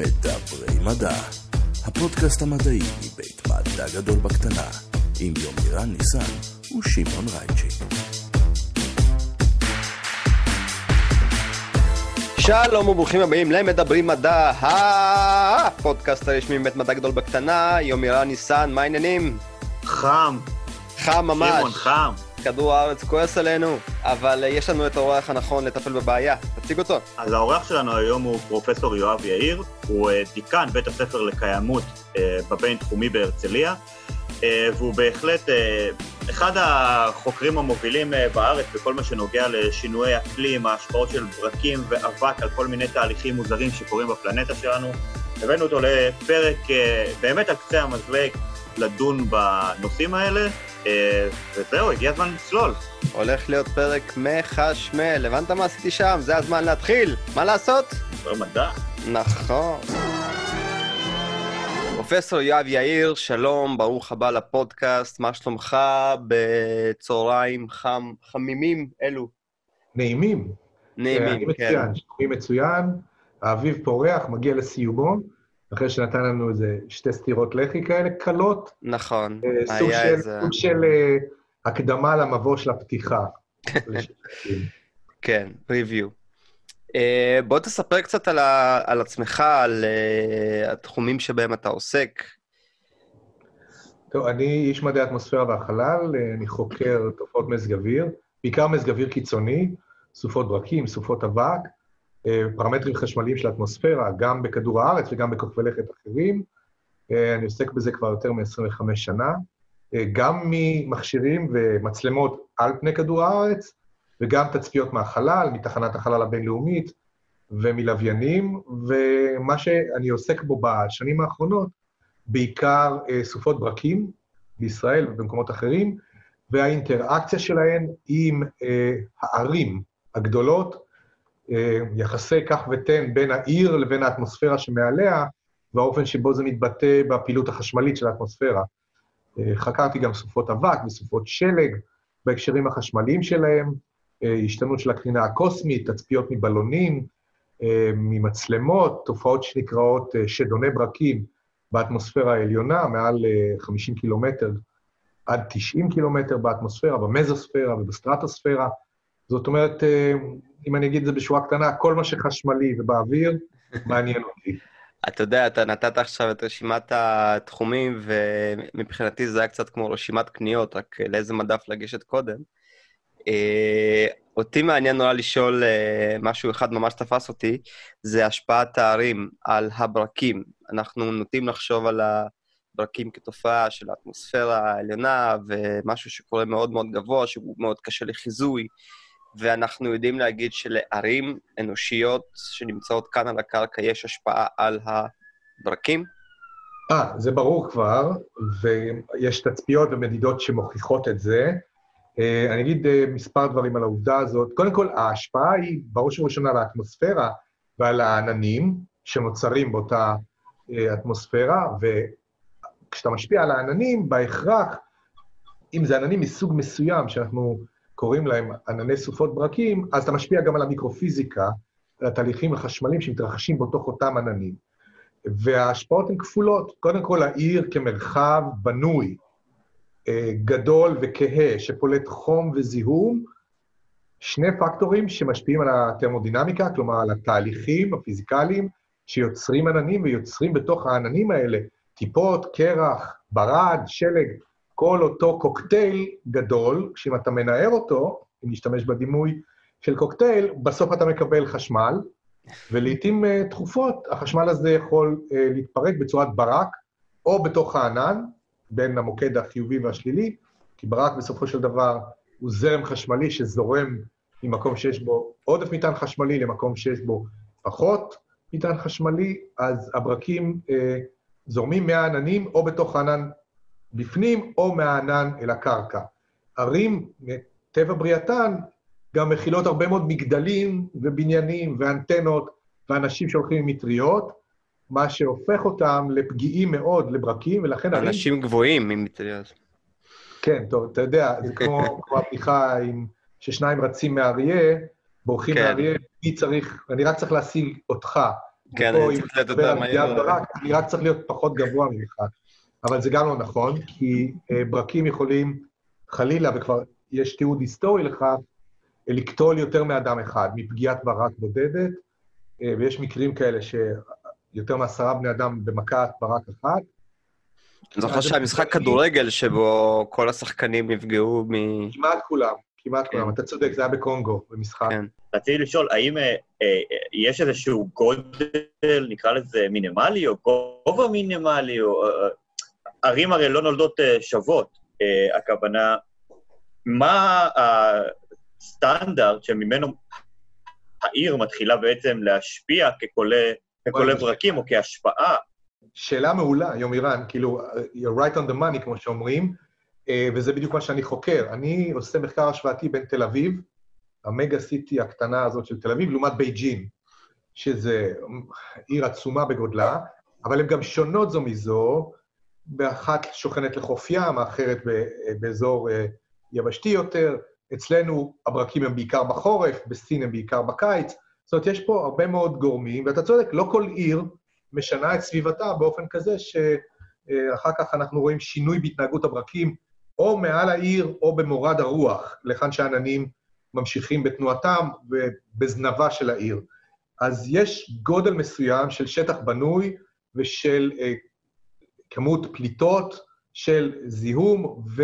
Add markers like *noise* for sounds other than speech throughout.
מדברי מדע, הפודקאסט המדעי מבית מדע גדול בקטנה, עם יומירן ניסן ושמעון רייצ'י. שלום וברוכים הבאים למדברים מדע, הפודקאסט הרשמי מבית מדע גדול בקטנה, יומירן ניסן, מה העניינים? חם. חם ממש. שמעון, חם. כדור הארץ כועס עלינו, אבל אה, יש לנו את האורח הנכון לטפל בבעיה. תציג אותו. אז האורח שלנו היום הוא פרופסור יואב יאיר, הוא אה, דיקן בית הספר לקיימות אה, בבינתחומי בהרצליה, והוא בהחלט אחד החוקרים המובילים בארץ בכל מה שנוגע לשינויי אקלים, ההשפעות של ברקים ואבק על כל מיני תהליכים מוזרים שקורים בפלנטה שלנו. הבאנו אותו לפרק באמת על קצה המזלג לדון בנושאים האלה, וזהו, הגיע הזמן לצלול. הולך להיות פרק מחשמל, הבנת מה עשיתי שם? זה הזמן להתחיל. מה לעשות? דבר מדע. נכון. פרופסור יואב יאיר, שלום, ברוך הבא לפודקאסט, מה שלומך בצהריים חם, חמימים אלו? נעימים. נעימים, כן. מצוין, שלומי מצוין, האביב פורח, מגיע לסיומו, אחרי שנתן לנו איזה שתי סטירות לחי כאלה קלות, נכון, אה, סוג היה של, איזה... סוג של אה, הקדמה למבוא של הפתיחה. *laughs* כן, ריוויו. Uh, בוא תספר קצת על, ה, על עצמך, על uh, התחומים שבהם אתה עוסק. טוב, אני איש מדעי האטמוספירה והחלל, אה, אני חוקר תופעות מזג אוויר, בעיקר מזג אוויר קיצוני, סופות ברקים, סופות אבק, אה, פרמטרים חשמליים של האטמוספירה, גם בכדור הארץ וגם בכוכבי לכת אחרים. אה, אני עוסק בזה כבר יותר מ-25 שנה, אה, גם ממכשירים ומצלמות על פני כדור הארץ, וגם תצפיות מהחלל, מתחנת החלל הבינלאומית ומלוויינים, ומה שאני עוסק בו בשנים האחרונות, בעיקר אה, סופות ברקים בישראל ובמקומות אחרים, והאינטראקציה שלהן עם אה, הערים הגדולות, אה, יחסי כך ותן בין העיר לבין האטמוספירה שמעליה, והאופן שבו זה מתבטא בפעילות החשמלית של האטמוספירה. אה, חקרתי גם סופות אבק וסופות שלג בהקשרים החשמליים שלהם, אה, השתנות של הקרינה הקוסמית, תצפיות מבלונים, אה, ממצלמות, תופעות שנקראות אה, שדוני ברקים באטמוספירה העליונה, מעל אה, 50 קילומטר עד 90 קילומטר באטמוספירה, במזוספירה ובסטרטוספירה. זאת אומרת, אה, אם אני אגיד את זה בשורה קטנה, כל מה שחשמלי ובאוויר מעניין אותי. אתה יודע, אתה נתת עכשיו את רשימת התחומים, ומבחינתי זה היה קצת כמו רשימת קניות, רק לאיזה מדף לגשת קודם. אה, אותי מעניין נורא לשאול אה, משהו אחד ממש תפס אותי, זה השפעת הערים על הברקים. אנחנו נוטים לחשוב על הברקים כתופעה של האטמוספירה העליונה, ומשהו שקורה מאוד מאוד גבוה, שהוא מאוד קשה לחיזוי, ואנחנו יודעים להגיד שלערים אנושיות שנמצאות כאן על הקרקע יש השפעה על הברקים. אה, זה ברור כבר, ויש תצפיות ומדידות שמוכיחות את זה. אה, אני אגיד אה, מספר דברים על העובדה הזאת. קודם כל, ההשפעה היא בראש ובראשונה על האטמוספירה ועל העננים שנוצרים באותה אה, אטמוספירה, וכשאתה משפיע על העננים, בהכרח, אם זה עננים מסוג מסוים, שאנחנו קוראים להם ענני סופות ברקים, אז אתה משפיע גם על המיקרופיזיקה, על התהליכים החשמליים שמתרחשים בתוך אותם עננים. וההשפעות הן כפולות. קודם כל, העיר כמרחב בנוי, אה, גדול וכהה, שפולט חום וזיהום, שני פקטורים שמשפיעים על התרמודינמיקה, כלומר על התהליכים הפיזיקליים שיוצרים עננים ויוצרים בתוך העננים האלה טיפות, קרח, ברד, שלג, כל אותו קוקטייל גדול, שאם אתה מנער אותו, אם נשתמש בדימוי של קוקטייל, בסוף אתה מקבל חשמל, ולעיתים uh, תכופות החשמל הזה יכול uh, להתפרק בצורת ברק, או בתוך הענן, בין המוקד החיובי והשלילי, כי ברק בסופו של דבר הוא זרם חשמלי שזורם ממקום שיש בו עודף מטען חשמלי למקום שיש בו פחות מטען חשמלי, אז הברקים אה, זורמים מהעננים או בתוך הענן בפנים או מהענן אל הקרקע. ערים, טבע בריאתן, גם מכילות הרבה מאוד מגדלים ובניינים ואנטנות ואנשים שהולכים עם מטריות, מה שהופך אותם לפגיעים מאוד לברקים, ולכן... ערים- אנשים גבוהים עם מטריות. כן, טוב, אתה יודע, זה כמו, כמו הבדיחה עם ששניים רצים מאריה, בורחים כן. מאריה, מי צריך, אני רק צריך להשיג אותך. כן, אני צריך לתת מהיר. פגיעת ברק, אני רק צריך להיות פחות גבוה ממך. אבל זה גם לא נכון, כי אה, ברקים יכולים, חלילה, וכבר יש תיעוד היסטורי לכך, לקטול יותר מאדם אחד, מפגיעת ברק בודדת, אה, ויש מקרים כאלה שיותר מעשרה בני אדם במכת ברק אחת. אני זוכר שהיה משחק כדורגל שבו כל השחקנים נפגעו מ... כמעט כולם, כמעט כן. כולם. אתה צודק, זה היה בקונגו, במשחק. כן. רציתי לשאול, האם אה, אה, יש איזשהו גודל, נקרא לזה מינימלי, או גובה מינימלי, או... אה, ערים הרי לא נולדות אה, שוות. אה, הכוונה, מה הסטנדרט שממנו העיר מתחילה בעצם להשפיע וואי, ברקים, או כהשפעה? שאלה מעולה, יומירן, כאילו, you're right on the money, כמו שאומרים, אה, וזה בדיוק מה שאני חוקר. אני עושה מחקר השוואתי בין תל אביב, המגה סיטי הקטנה הזאת של תל אביב, לעומת בייג'ין, שזה עיר עצומה בגודלה, אבל הן גם שונות זו מזו, באחת שוכנת לחוף ים, האחרת באזור אה, יבשתי יותר. אצלנו הברקים הם בעיקר בחורף, בסין הם בעיקר בקיץ. זאת אומרת, יש פה הרבה מאוד גורמים, ואתה צודק, לא כל עיר משנה את סביבתה באופן כזה שאחר כך אנחנו רואים שינוי בהתנהגות הברקים, או מעל העיר או במורד הרוח, להיכן שהעננים ממשיכים בתנועתם ובזנבה של העיר. אז יש גודל מסוים של שטח בנוי ושל אה, כמות פליטות של זיהום ו...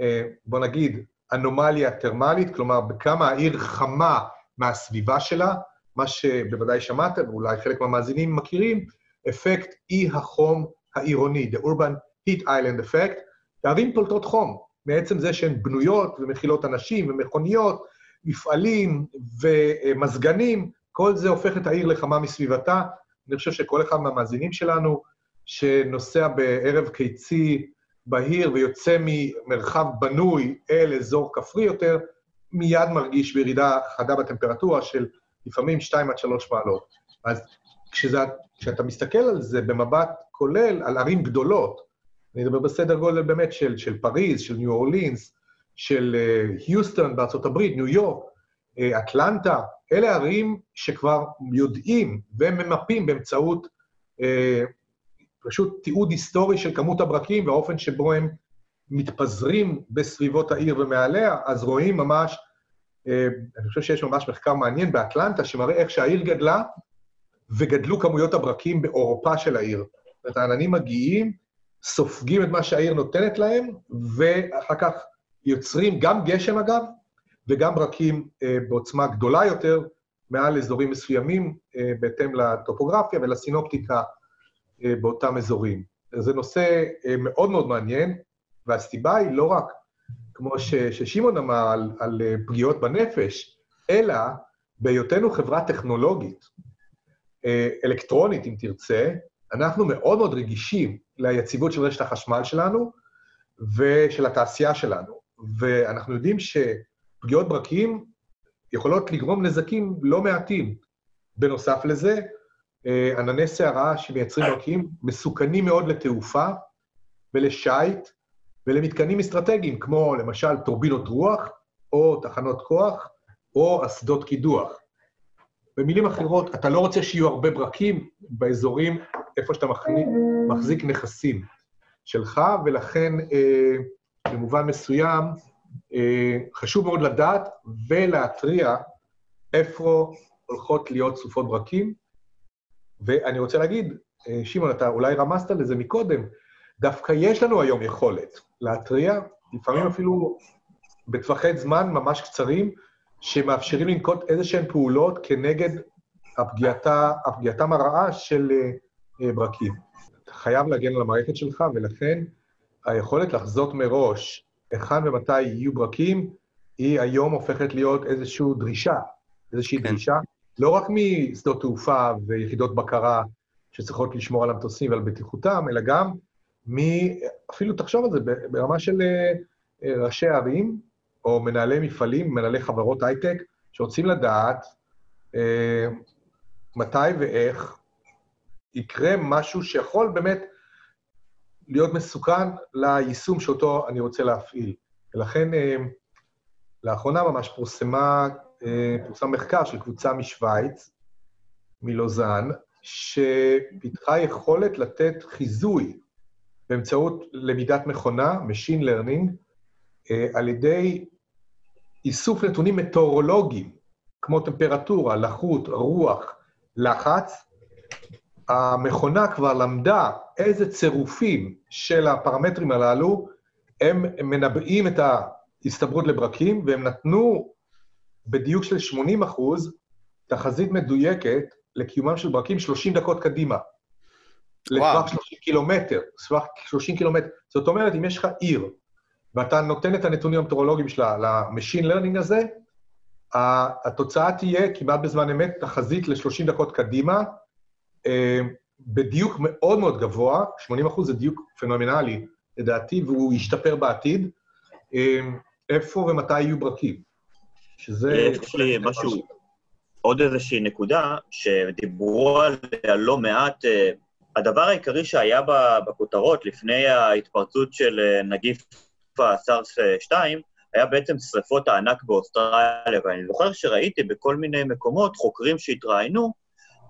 אה, נגיד, אנומליה טרמלית, כלומר, בכמה העיר חמה מהסביבה שלה, מה שבוודאי שמעתם, ואולי חלק מהמאזינים מכירים, אפקט אי החום העירוני, The Urban Heat Island Effect. הערים פולטות חום, מעצם זה שהן בנויות ומכילות אנשים ומכוניות, מפעלים ומזגנים, כל זה הופך את העיר לחמה מסביבתה. אני חושב שכל אחד מהמאזינים שלנו, שנוסע בערב קיצי בהיר ויוצא ממרחב בנוי אל אזור כפרי יותר, מיד מרגיש בירידה חדה בטמפרטורה של לפעמים 2 עד 3 מעלות. אז כשזה, כשאתה מסתכל על זה במבט כולל, על ערים גדולות, אני מדבר בסדר גודל באמת של, של פריז, של ניו אורלינס, של uh, היוסטון בארצות הברית, ניו יורק, uh, אטלנטה, אלה ערים שכבר יודעים וממפים באמצעות uh, פשוט תיעוד היסטורי של כמות הברקים והאופן שבו הם מתפזרים בסביבות העיר ומעליה, אז רואים ממש, אה, אני חושב שיש ממש מחקר מעניין באטלנטה, שמראה איך שהעיר גדלה, וגדלו כמויות הברקים בעורפה של העיר. זאת אומרת, העננים מגיעים, סופגים את מה שהעיר נותנת להם, ואחר כך יוצרים גם גשם, אגב, וגם ברקים אה, בעוצמה גדולה יותר, מעל אזורים מסוימים, אה, בהתאם לטופוגרפיה ולסינופטיקה באותם אזורים. זה נושא אה, מאוד מאוד מעניין, והסיבה היא לא רק, כמו ששמעון אמר, על, על אה, פגיעות בנפש, אלא בהיותנו חברה טכנולוגית, אה, אלקטרונית, אם תרצה, אנחנו מאוד מאוד רגישים ליציבות של רשת החשמל שלנו ושל התעשייה שלנו. ואנחנו יודעים שפגיעות ברקים יכולות לגרום נזקים לא מעטים. בנוסף לזה, אה, ענני סערה שמייצרים ברקים מסוכנים מאוד לתעופה ולשיט ולמתקנים אסטרטגיים, כמו למשל טורבינות רוח, או תחנות כוח, או אסדות קידוח. במילים אחרות, אתה לא רוצה שיהיו הרבה ברקים באזורים איפה שאתה מחזיק, מחזיק נכסים שלך, ולכן אה, במובן מסוים אה, חשוב מאוד לדעת ולהתריע איפה הולכות להיות סופות ברקים. ואני רוצה להגיד, אה, שמעון, אתה אולי רמזת לזה מקודם, דווקא יש לנו היום יכולת להתריע, לפעמים אפילו בטווחי זמן ממש קצרים, שמאפשרים לנקוט איזה שהן פעולות כנגד הפגיעתה, הפגיעתם הרעה של uh, ברקים. אתה חייב להגן על המערכת שלך, ולכן היכולת לחזות מראש היכן ומתי יהיו ברקים, היא היום הופכת להיות איזושהי דרישה, איזושהי. כן. דרישה, לא רק משדות תעופה ויחידות בקרה שצריכות לשמור על המטוסים ועל בטיחותם, אלא גם מ... אפילו תחשוב על זה, ברמה של uh, ראשי ערים, או מנהלי מפעלים, מנהלי חברות הייטק, שרוצים לדעת אה, מתי ואיך יקרה משהו שיכול באמת להיות מסוכן ליישום שאותו אני רוצה להפעיל. ולכן, אה, לאחרונה ממש פורסמה, אה, פורסם מחקר של קבוצה משוויץ, מלוזאן, שפיתחה יכולת לתת חיזוי באמצעות למידת מכונה, Machine Learning, אה, על ידי איסוף נתונים מטאורולוגיים, כמו טמפרטורה, לחות, רוח, לחץ. המכונה כבר למדה איזה צירופים של הפרמטרים הללו הם מנבאים את ההסתברות לברקים, והם נתנו בדיוק של 80 אחוז תחזית מדויקת לקיומם של ברקים 30 דקות קדימה. לטווח 30 קילומטר, לטווח 30 קילומטר. זאת אומרת, אם יש לך עיר, ואתה נותן את הנתונים המטורולוגיים שלה ל-Machine Learning הזה, התוצאה תהיה כמעט בזמן אמת תחזית ל-30 דקות קדימה, אה, בדיוק מאוד מאוד גבוה, 80 אחוז זה דיוק פנומנלי, לדעתי, והוא ישתפר בעתיד. אה, איפה ומתי יהיו ברקים? שזה... יש לי משהו, עוד איזושהי נקודה, שדיברו עליה לא מעט, אה, הדבר העיקרי שהיה בכותרות לפני ההתפרצות של נגיף הסארס 2, היה בעצם שריפות הענק באוסטרליה, ואני זוכר שראיתי בכל מיני מקומות חוקרים שהתראיינו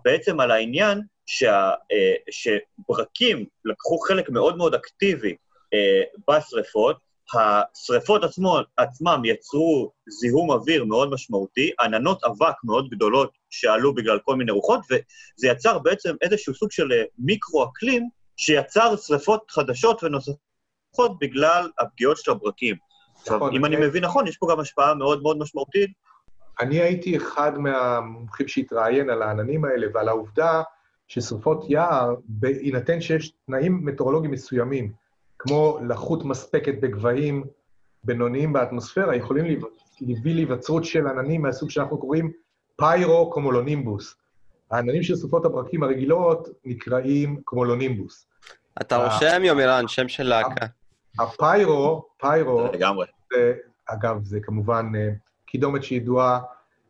בעצם על העניין שה, אה, שברקים לקחו חלק מאוד מאוד אקטיבי אה, בשריפות, השריפות עצמו, עצמם יצרו זיהום אוויר מאוד משמעותי, עננות אבק מאוד גדולות שעלו בגלל כל מיני רוחות, וזה יצר בעצם איזשהו סוג של אה, מיקרו-אקלים שיצר שריפות חדשות ונוספות בגלל הפגיעות של הברקים. עכשיו, נכון, אם אני מבין נכון, יש פה גם השפעה מאוד מאוד משמעותית. אני הייתי אחד מהמומחים שהתראיין על העננים האלה ועל העובדה ששרפות יער, בהינתן שיש תנאים מטאורולוגיים מסוימים, כמו לחות מספקת בגבהים בינוניים באטמוספירה, יכולים להביא להיווצרות של עננים מהסוג שאנחנו קוראים פיירו-קומולונימבוס. העננים של סופות הברקים הרגילות נקראים קומולונימבוס. אתה רושם, יו מירן, שם של להקה. הפיירו, פיירו, לגמרי. זה, אגב, זה כמובן אה, קידומת שידועה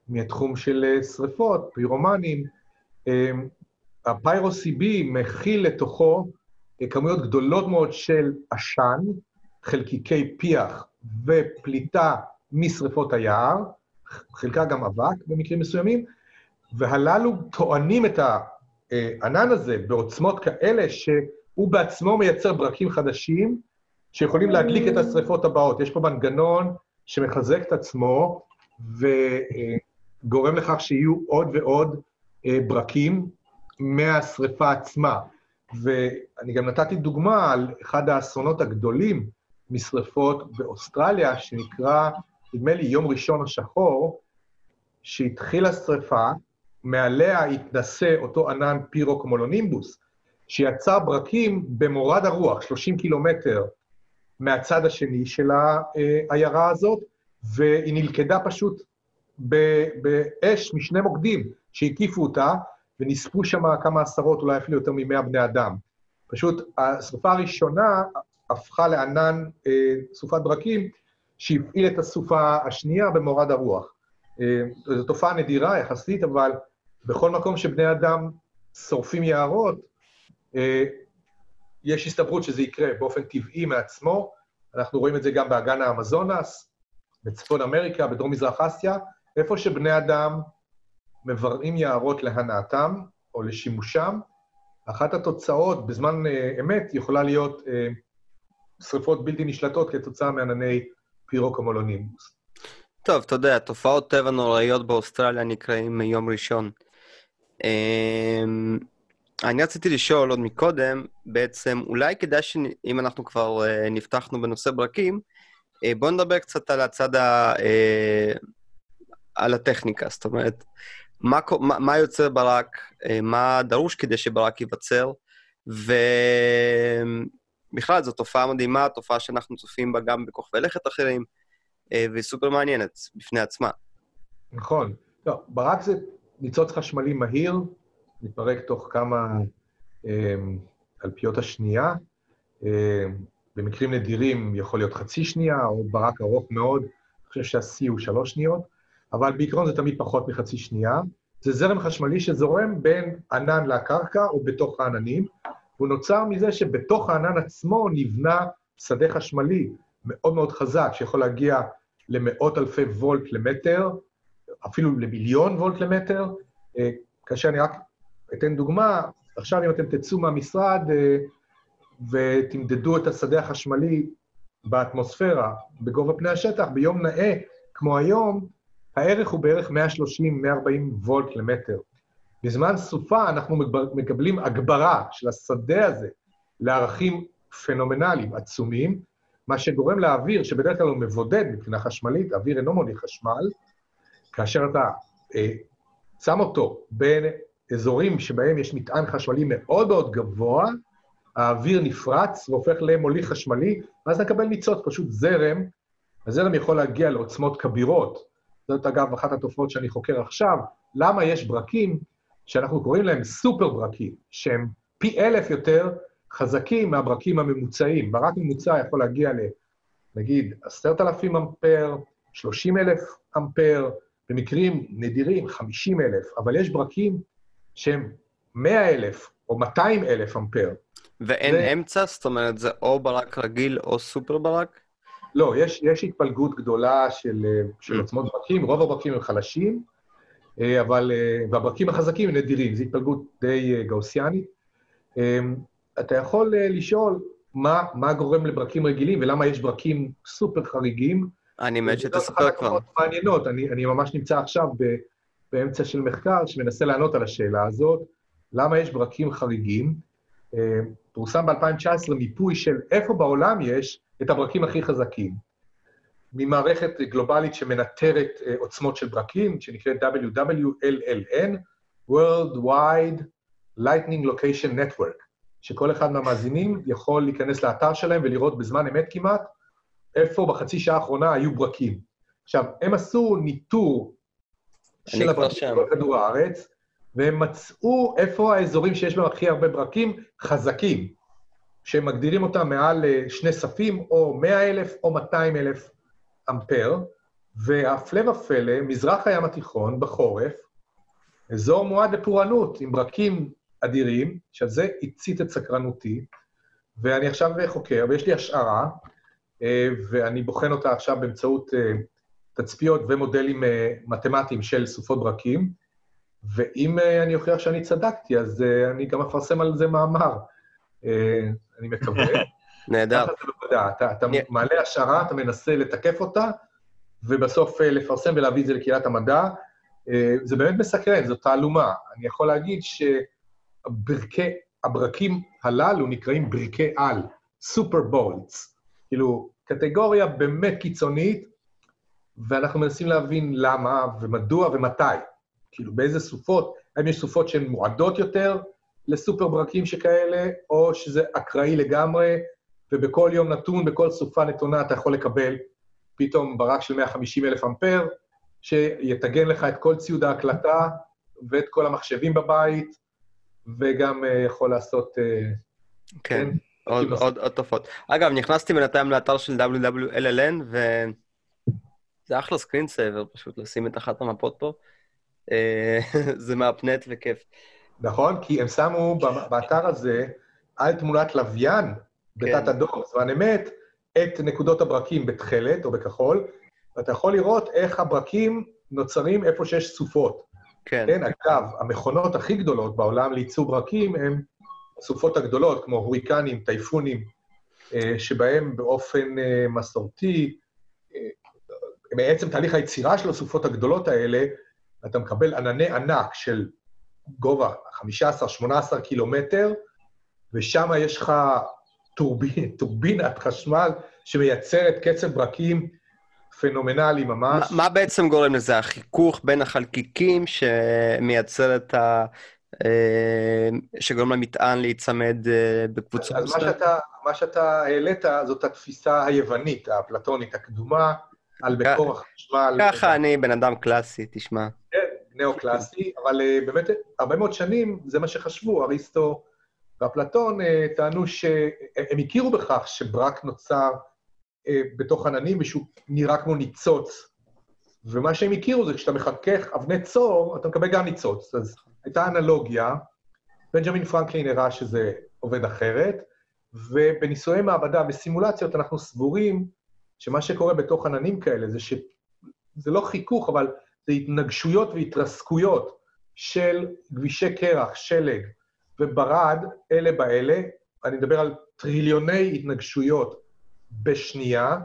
מהתחום של אה, שריפות, פירומנים. אה, הפיירו-CB מכיל לתוכו כמויות גדולות מאוד של עשן, חלקיקי פיח ופליטה משרפות היער, חלקה גם אבק במקרים מסוימים, והללו טוענים את הענן הזה בעוצמות כאלה שהוא בעצמו מייצר ברקים חדשים, שיכולים להדליק את השריפות הבאות. יש פה מנגנון שמחזק את עצמו וגורם לכך שיהיו עוד ועוד אה, ברקים מהשריפה עצמה. ואני גם נתתי דוגמה על אחד האסונות הגדולים משרפות באוסטרליה, שנקרא, נדמה לי, יום ראשון השחור, שהתחילה שריפה, מעליה התנשא אותו ענן פירוקומולונימבוס, שיצר ברקים במורד הרוח, 30 קילומטר מהצד השני של העיירה הזאת, והיא נלכדה פשוט באש משני מוקדים שהקיפו אותה, ונספו שם כמה עשרות, אולי אפילו יותר ממאה בני אדם. פשוט השרפה הראשונה הפכה לענן אה, סופת ברקים, שהפעיל את הסופה השנייה במורד הרוח. אה, זו תופעה נדירה יחסית, אבל בכל מקום שבני אדם שורפים יערות, אה, יש הסתברות שזה יקרה באופן טבעי מעצמו. אנחנו רואים את זה גם באגן האמזונס, בצפון אמריקה, בדרום-מזרח אסיה, איפה שבני אדם מבראים יערות להנאתם או לשימושם, אחת התוצאות בזמן uh, אמת יכולה להיות uh, שריפות בלתי נשלטות כתוצאה מענני פירוקומולונימוס. טוב, אתה יודע, תופעות טבע נוראיות באוסטרליה נקראים מיום ראשון. Um, אני רציתי לשאול עוד מקודם, בעצם, אולי כדאי שאם אנחנו כבר uh, נפתחנו בנושא ברקים, uh, בואו נדבר קצת על הצד ה... Uh, על הטכניקה, זאת אומרת, מה, מה, מה יוצר ברק, uh, מה דרוש כדי שברק ייווצר, ובכלל, זו תופעה מדהימה, תופעה שאנחנו צופים בה גם בכוכבי לכת אחרים, uh, והיא סופר מעניינת בפני עצמה. נכון. לא, ברק זה ניצוץ חשמלי מהיר, מתפרק תוך כמה אה, אלפיות השנייה. אה, במקרים נדירים יכול להיות חצי שנייה, או ברק ארוך מאוד, אני חושב שהשיא הוא שלוש שניות, אבל בעיקרון זה תמיד פחות מחצי שנייה. זה זרם חשמלי שזורם בין ענן לקרקע או בתוך העננים, והוא נוצר מזה שבתוך הענן עצמו נבנה שדה חשמלי מאוד מאוד חזק, שיכול להגיע למאות אלפי וולט למטר, אפילו למיליון וולט למטר, אה, כאשר אני רק אתן דוגמה, עכשיו אם אתם תצאו מהמשרד אה, ותמדדו את השדה החשמלי באטמוספירה, בגובה פני השטח, ביום נאה כמו היום, הערך הוא בערך 130-140 וולט למטר. בזמן סופה אנחנו מקבלים הגברה של השדה הזה לערכים פנומנליים, עצומים, מה שגורם לאוויר, שבדרך כלל הוא מבודד מבחינה חשמלית, האוויר אינו מוליך חשמל, כאשר אתה אה, שם אותו בין אזורים שבהם יש מטען חשמלי מאוד מאוד גבוה, האוויר נפרץ והופך למוליך חשמלי, ואז נקבל ניצוץ, פשוט זרם. הזרם יכול להגיע לעוצמות כבירות. זאת אגב אחת התופעות שאני חוקר עכשיו, למה יש ברקים שאנחנו קוראים להם סופר ברקים, שהם פי אלף יותר חזקים מהברקים הממוצעים. ברק ממוצע יכול להגיע ל... נגיד, עשרת אלפים אמפר, שלושים אלף אמפר, במקרים נדירים, חמישים אלף, אבל יש ברקים שהם מאה אלף או מאתיים אלף אמפר. ואין זה... אמצע? זאת אומרת, זה או ברק רגיל או סופר ברק? לא, יש, יש התפלגות גדולה של, של mm. עוצמות ברקים, רוב הברקים הם חלשים, אה, אבל, אה, והברקים החזקים הם נדירים, זו התפלגות די אה, גאוסיאנית. אתה יכול לשאול מה, מה גורם לברקים רגילים ולמה יש ברקים סופר חריגים. אני מת שתספר כבר. מעניינות, אני, אני ממש נמצא עכשיו ב, באמצע של מחקר שמנסה לענות על השאלה הזאת, למה יש ברקים חריגים. פורסם ב-2019 מיפוי של איפה בעולם יש את הברקים הכי חזקים. ממערכת גלובלית שמנטרת אה, עוצמות של ברקים, שנקראת WWLLN, World Wide Lightning Location Network, שכל אחד מהמאזינים יכול להיכנס לאתר שלהם ולראות בזמן אמת כמעט איפה בחצי שעה האחרונה היו ברקים. עכשיו, הם עשו ניטור של הברקים בכדור הארץ, והם מצאו איפה האזורים שיש בהם הכי הרבה ברקים חזקים, שהם מגדירים אותם מעל אה, שני ספים, או 100,000 או 200,000 אמפר, והפלא ופלא, מזרח הים התיכון, בחורף, אזור מועד לפורענות, עם ברקים אדירים, שעל זה הצית את סקרנותי, ואני עכשיו חוקר, ויש לי השערה, אה, ואני בוחן אותה עכשיו באמצעות אה, תצפיות ומודלים מתמטיים של סופות ברקים, ואם אני אוכיח שאני צדקתי, אז אני גם אפרסם על זה מאמר. אני מקווה. *laughs* נהדר. אתה, אתה מעלה השערה, אתה מנסה לתקף אותה, ובסוף אה, לפרסם ולהביא את זה לקהילת המדע. אה, זה באמת מסקרן, זו תעלומה. אני יכול להגיד שהברקים הללו נקראים ברכי על, סופר בולטס. כאילו, קטגוריה באמת קיצונית, ואנחנו מנסים להבין למה ומדוע ומתי. כאילו, באיזה סופות, האם יש סופות שהן מועדות יותר לסופר ברקים שכאלה, או שזה אקראי לגמרי, ובכל יום נתון, בכל סופה נתונה, אתה יכול לקבל פתאום ברק של 150 אלף אמפר, שיתגן לך את כל ציוד ההקלטה ואת כל המחשבים בבית, וגם uh, יכול לעשות... Uh, כן, כן עוד, עוד, עוד תופעות. אגב, נכנסתי בינתיים לאתר של WWLLN, וזה אחלה screensaver פשוט לשים את אחת המפות פה. *laughs* זה מהפנט וכיף. נכון? כי הם שמו באתר הזה על תמונת לוויין בתת כן. הדור, זמן אמת, את נקודות הברקים בתכלת או בכחול, ואתה יכול לראות איך הברקים נוצרים איפה שיש סופות. כן. כן, אגב, המכונות הכי גדולות בעולם לייצור ברקים הן הסופות הגדולות, כמו הוריקנים, טייפונים, אה, שבהם באופן אה, מסורתי, אה, בעצם תהליך היצירה של הסופות הגדולות האלה, אתה מקבל ענני ענק של גובה 15-18 קילומטר, ושם יש לך טורבין, *laughs* טורבינת חשמל שמייצרת קצב ברקים פנומנלי ממש. מה, מה בעצם גורם לזה? החיכוך בין החלקיקים שמייצר את ה... אה, שגורם למטען להיצמד אה, בקבוצות אז מה שאתה, מה שאתה העלית זאת התפיסה היוונית, האפלטונית הקדומה, על מקור החשמל. ככה אני בן אדם קלאסי, תשמע. כן, ניאו-קלאסי, אבל uh, באמת הרבה מאוד שנים זה מה שחשבו, אריסטו ואפלטון uh, טענו שהם הכירו בכך שברק נוצר בתוך עננים ושהוא נראה כמו ניצוץ. ומה שהם הכירו זה כשאתה מחכך אבני צור, אתה מקבל גם ניצוץ. אז הייתה אנלוגיה, בנג'מין פרנקלין הראה שזה עובד אחרת, ובניסויי מעבדה, בסימולציות, אנחנו סבורים שמה שקורה בתוך עננים כאלה זה שזה לא חיכוך, אבל זה התנגשויות והתרסקויות של גבישי קרח, שלג וברד, אלה באלה, אני מדבר על טריליוני התנגשויות בשנייה,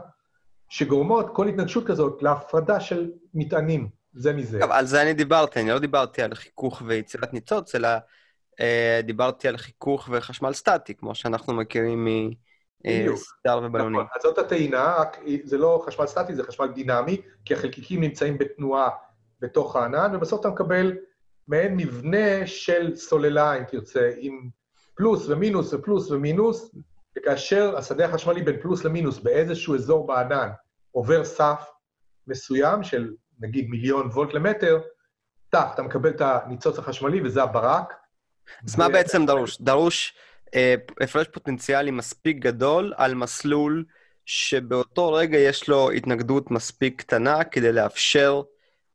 שגורמות כל התנגשות כזאת להפרדה של מטענים, זה מזה. טוב, על זה אני דיברתי, אני לא דיברתי על חיכוך ויצירת ניצוץ, אלא אה, דיברתי על חיכוך וחשמל סטטי, כמו שאנחנו מכירים מסטאר ובלונים. נכון, אז זאת הטעינה, זה לא חשמל סטטי, זה חשמל דינמי, כי החלקיקים נמצאים בתנועה בתוך הענן, ובסוף אתה מקבל מעין מבנה של סוללה, אם תרצה, עם פלוס ומינוס ופלוס ומינוס, וכאשר השדה החשמלי בין פלוס למינוס באיזשהו אזור בענן עובר סף מסוים של נגיד מיליון וולט למטר, טאק, אתה מקבל את הניצוץ החשמלי וזה הברק. אז מה בעצם דרוש? דרוש אה, הפרש פוטנציאלי מספיק גדול על מסלול שבאותו רגע יש לו התנגדות מספיק קטנה כדי לאפשר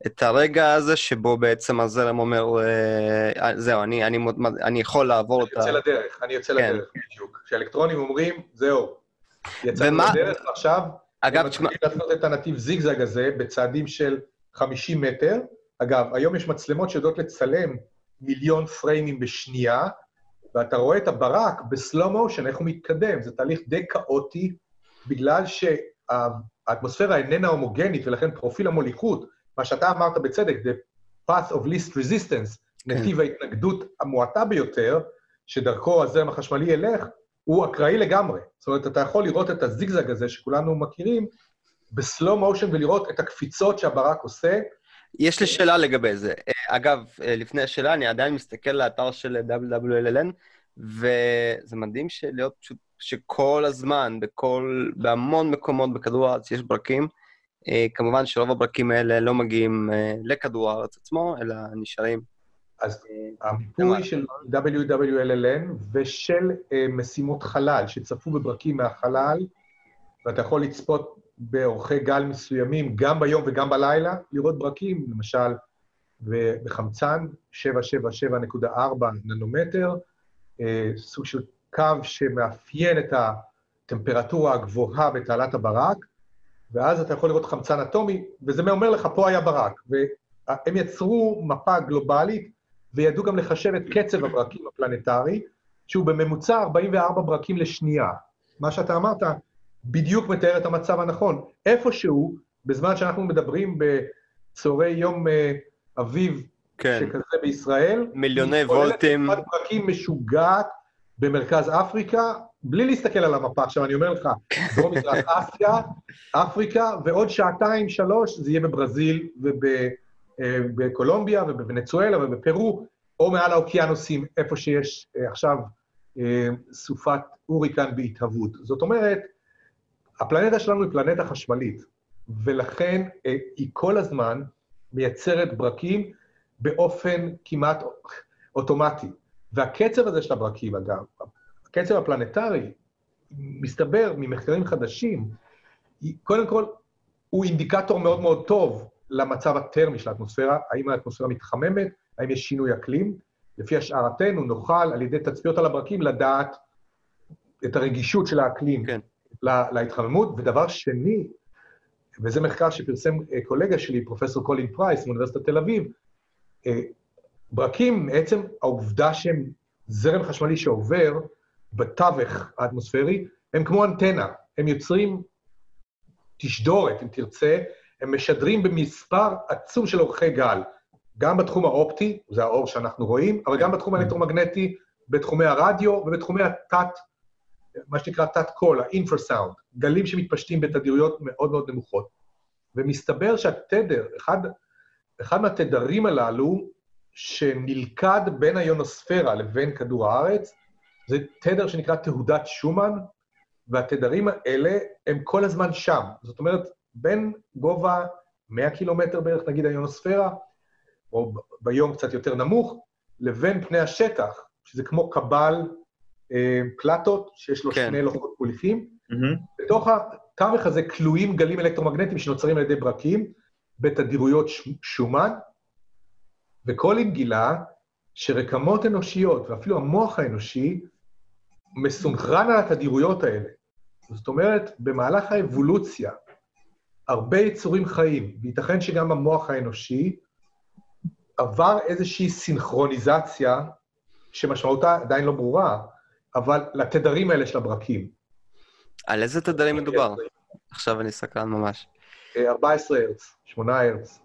את הרגע הזה שבו בעצם הזרם אומר, אה, זהו, אני, אני, אני יכול לעבור אותה. אני יוצא לדרך, אני יוצא כן. לדרך, בדיוק. כשאלקטרונים אומרים, זהו, יצאנו ומה... לדרך, עכשיו אגב, תשמע... הם מתחילים לעשות את הנתיב זיגזג הזה בצעדים של 50 מטר. אגב, היום יש מצלמות שיודעות לצלם מיליון פריימים בשנייה, ואתה רואה את הברק בסלואו מושן, איך הוא מתקדם. זה תהליך די כאוטי, בגלל שהאטמוספירה איננה הומוגנית, ולכן פרופיל המוליכות, מה שאתה אמרת בצדק, the path of least resistance, כן. נתיב ההתנגדות המועטה ביותר, שדרכו הזרם החשמלי ילך, הוא אקראי לגמרי. זאת אומרת, אתה יכול לראות את הזיגזג הזה שכולנו מכירים, בסלואו מושן ולראות את הקפיצות שהברק עושה. יש לי שאלה לגבי זה. אגב, לפני השאלה, אני עדיין מסתכל לאתר של WWLN, וזה מדהים שלהיות פשוט, שכל הזמן, בכל, בהמון מקומות בכדור הארץ יש ברקים. אה, כמובן שרוב הברקים האלה לא מגיעים אה, לכדור הארץ עצמו, אלא נשארים. אז אה, המיפוי של WWLLN ושל משימות חלל, שצפו בברקים מהחלל, ואתה יכול לצפות באורכי גל מסוימים, גם ביום וגם בלילה, לראות ברקים, למשל בחמצן, 777.4 ננומטר, סוג של קו שמאפיין את הטמפרטורה הגבוהה בתעלת הברק, ואז אתה יכול לראות חמצן אטומי, וזה אומר לך, פה היה ברק. והם יצרו מפה גלובלית, וידעו גם לחשב את קצב הברקים הפלנטרי, שהוא בממוצע 44 ברקים לשנייה. מה שאתה אמרת בדיוק מתאר את המצב הנכון. איפשהו, בזמן שאנחנו מדברים בצהרי יום uh, אביב כן. שכזה בישראל, מיליוני וולטים. היא ברקים משוגעת במרכז אפריקה, בלי להסתכל על המפה, עכשיו אני אומר לך, *laughs* דרום מזרח אסיה, אפריקה, ועוד שעתיים, שלוש, זה יהיה בברזיל ובקולומביה אה, ובוונצואלה ובפרו, או מעל האוקיינוסים, איפה שיש אה, עכשיו אה, סופת הוריקן בהתהוות. זאת אומרת, הפלנטה שלנו היא פלנטה חשמלית, ולכן היא כל הזמן מייצרת ברקים באופן כמעט אוטומטי. והקצב הזה של הברקים, אגב, הקצב הפלנטרי, מסתבר ממחקרים חדשים, קודם כל, הוא אינדיקטור מאוד מאוד טוב למצב הטרמי של האטמוספירה, האם האטמוספירה מתחממת, האם יש שינוי אקלים. לפי השערתנו, נוכל על ידי תצפיות על הברקים לדעת את הרגישות של האקלים כן. לה, להתחממות. ודבר שני, וזה מחקר שפרסם אה, קולגה שלי, פרופסור קולין פרייס מאוניברסיטת תל אביב, אה, ברקים, מעצם העובדה שהם זרם חשמלי שעובר בתווך האטמוספרי, הם כמו אנטנה, הם יוצרים תשדורת, אם תרצה, הם משדרים במספר עצום של אורכי גל, גם בתחום האופטי, זה האור שאנחנו רואים, אבל גם בתחום האלקטרומגנטי, בתחומי הרדיו ובתחומי התת, מה שנקרא תת-קול, האינפרסאונד, גלים שמתפשטים בתדירויות מאוד מאוד נמוכות. ומסתבר שהתדר, אחד, אחד מהתדרים הללו, שנלכד בין היונוספירה לבין כדור הארץ, זה תדר שנקרא תהודת שומן, והתדרים האלה הם כל הזמן שם. זאת אומרת, בין גובה 100 קילומטר בערך, נגיד היונוספירה, או ביום קצת יותר נמוך, לבין פני השטח, שזה כמו קבל פלטות, שיש לו כן. שני לוחות פוליפים. Mm-hmm. בתוך התווך הזה כלואים גלים אלקטרומגנטיים שנוצרים על ידי ברקים בתדירויות שומן, וקולין גילה שרקמות אנושיות, ואפילו המוח האנושי, מסונכרן על התדירויות האלה. זאת אומרת, במהלך האבולוציה, הרבה יצורים חיים, וייתכן שגם המוח האנושי, עבר איזושהי סינכרוניזציה, שמשמעותה עדיין לא ברורה, אבל לתדרים האלה של הברקים. על איזה תדרים מדובר? עכשיו אני סקרן ממש. 14 אה, הרץ, 8 הרץ.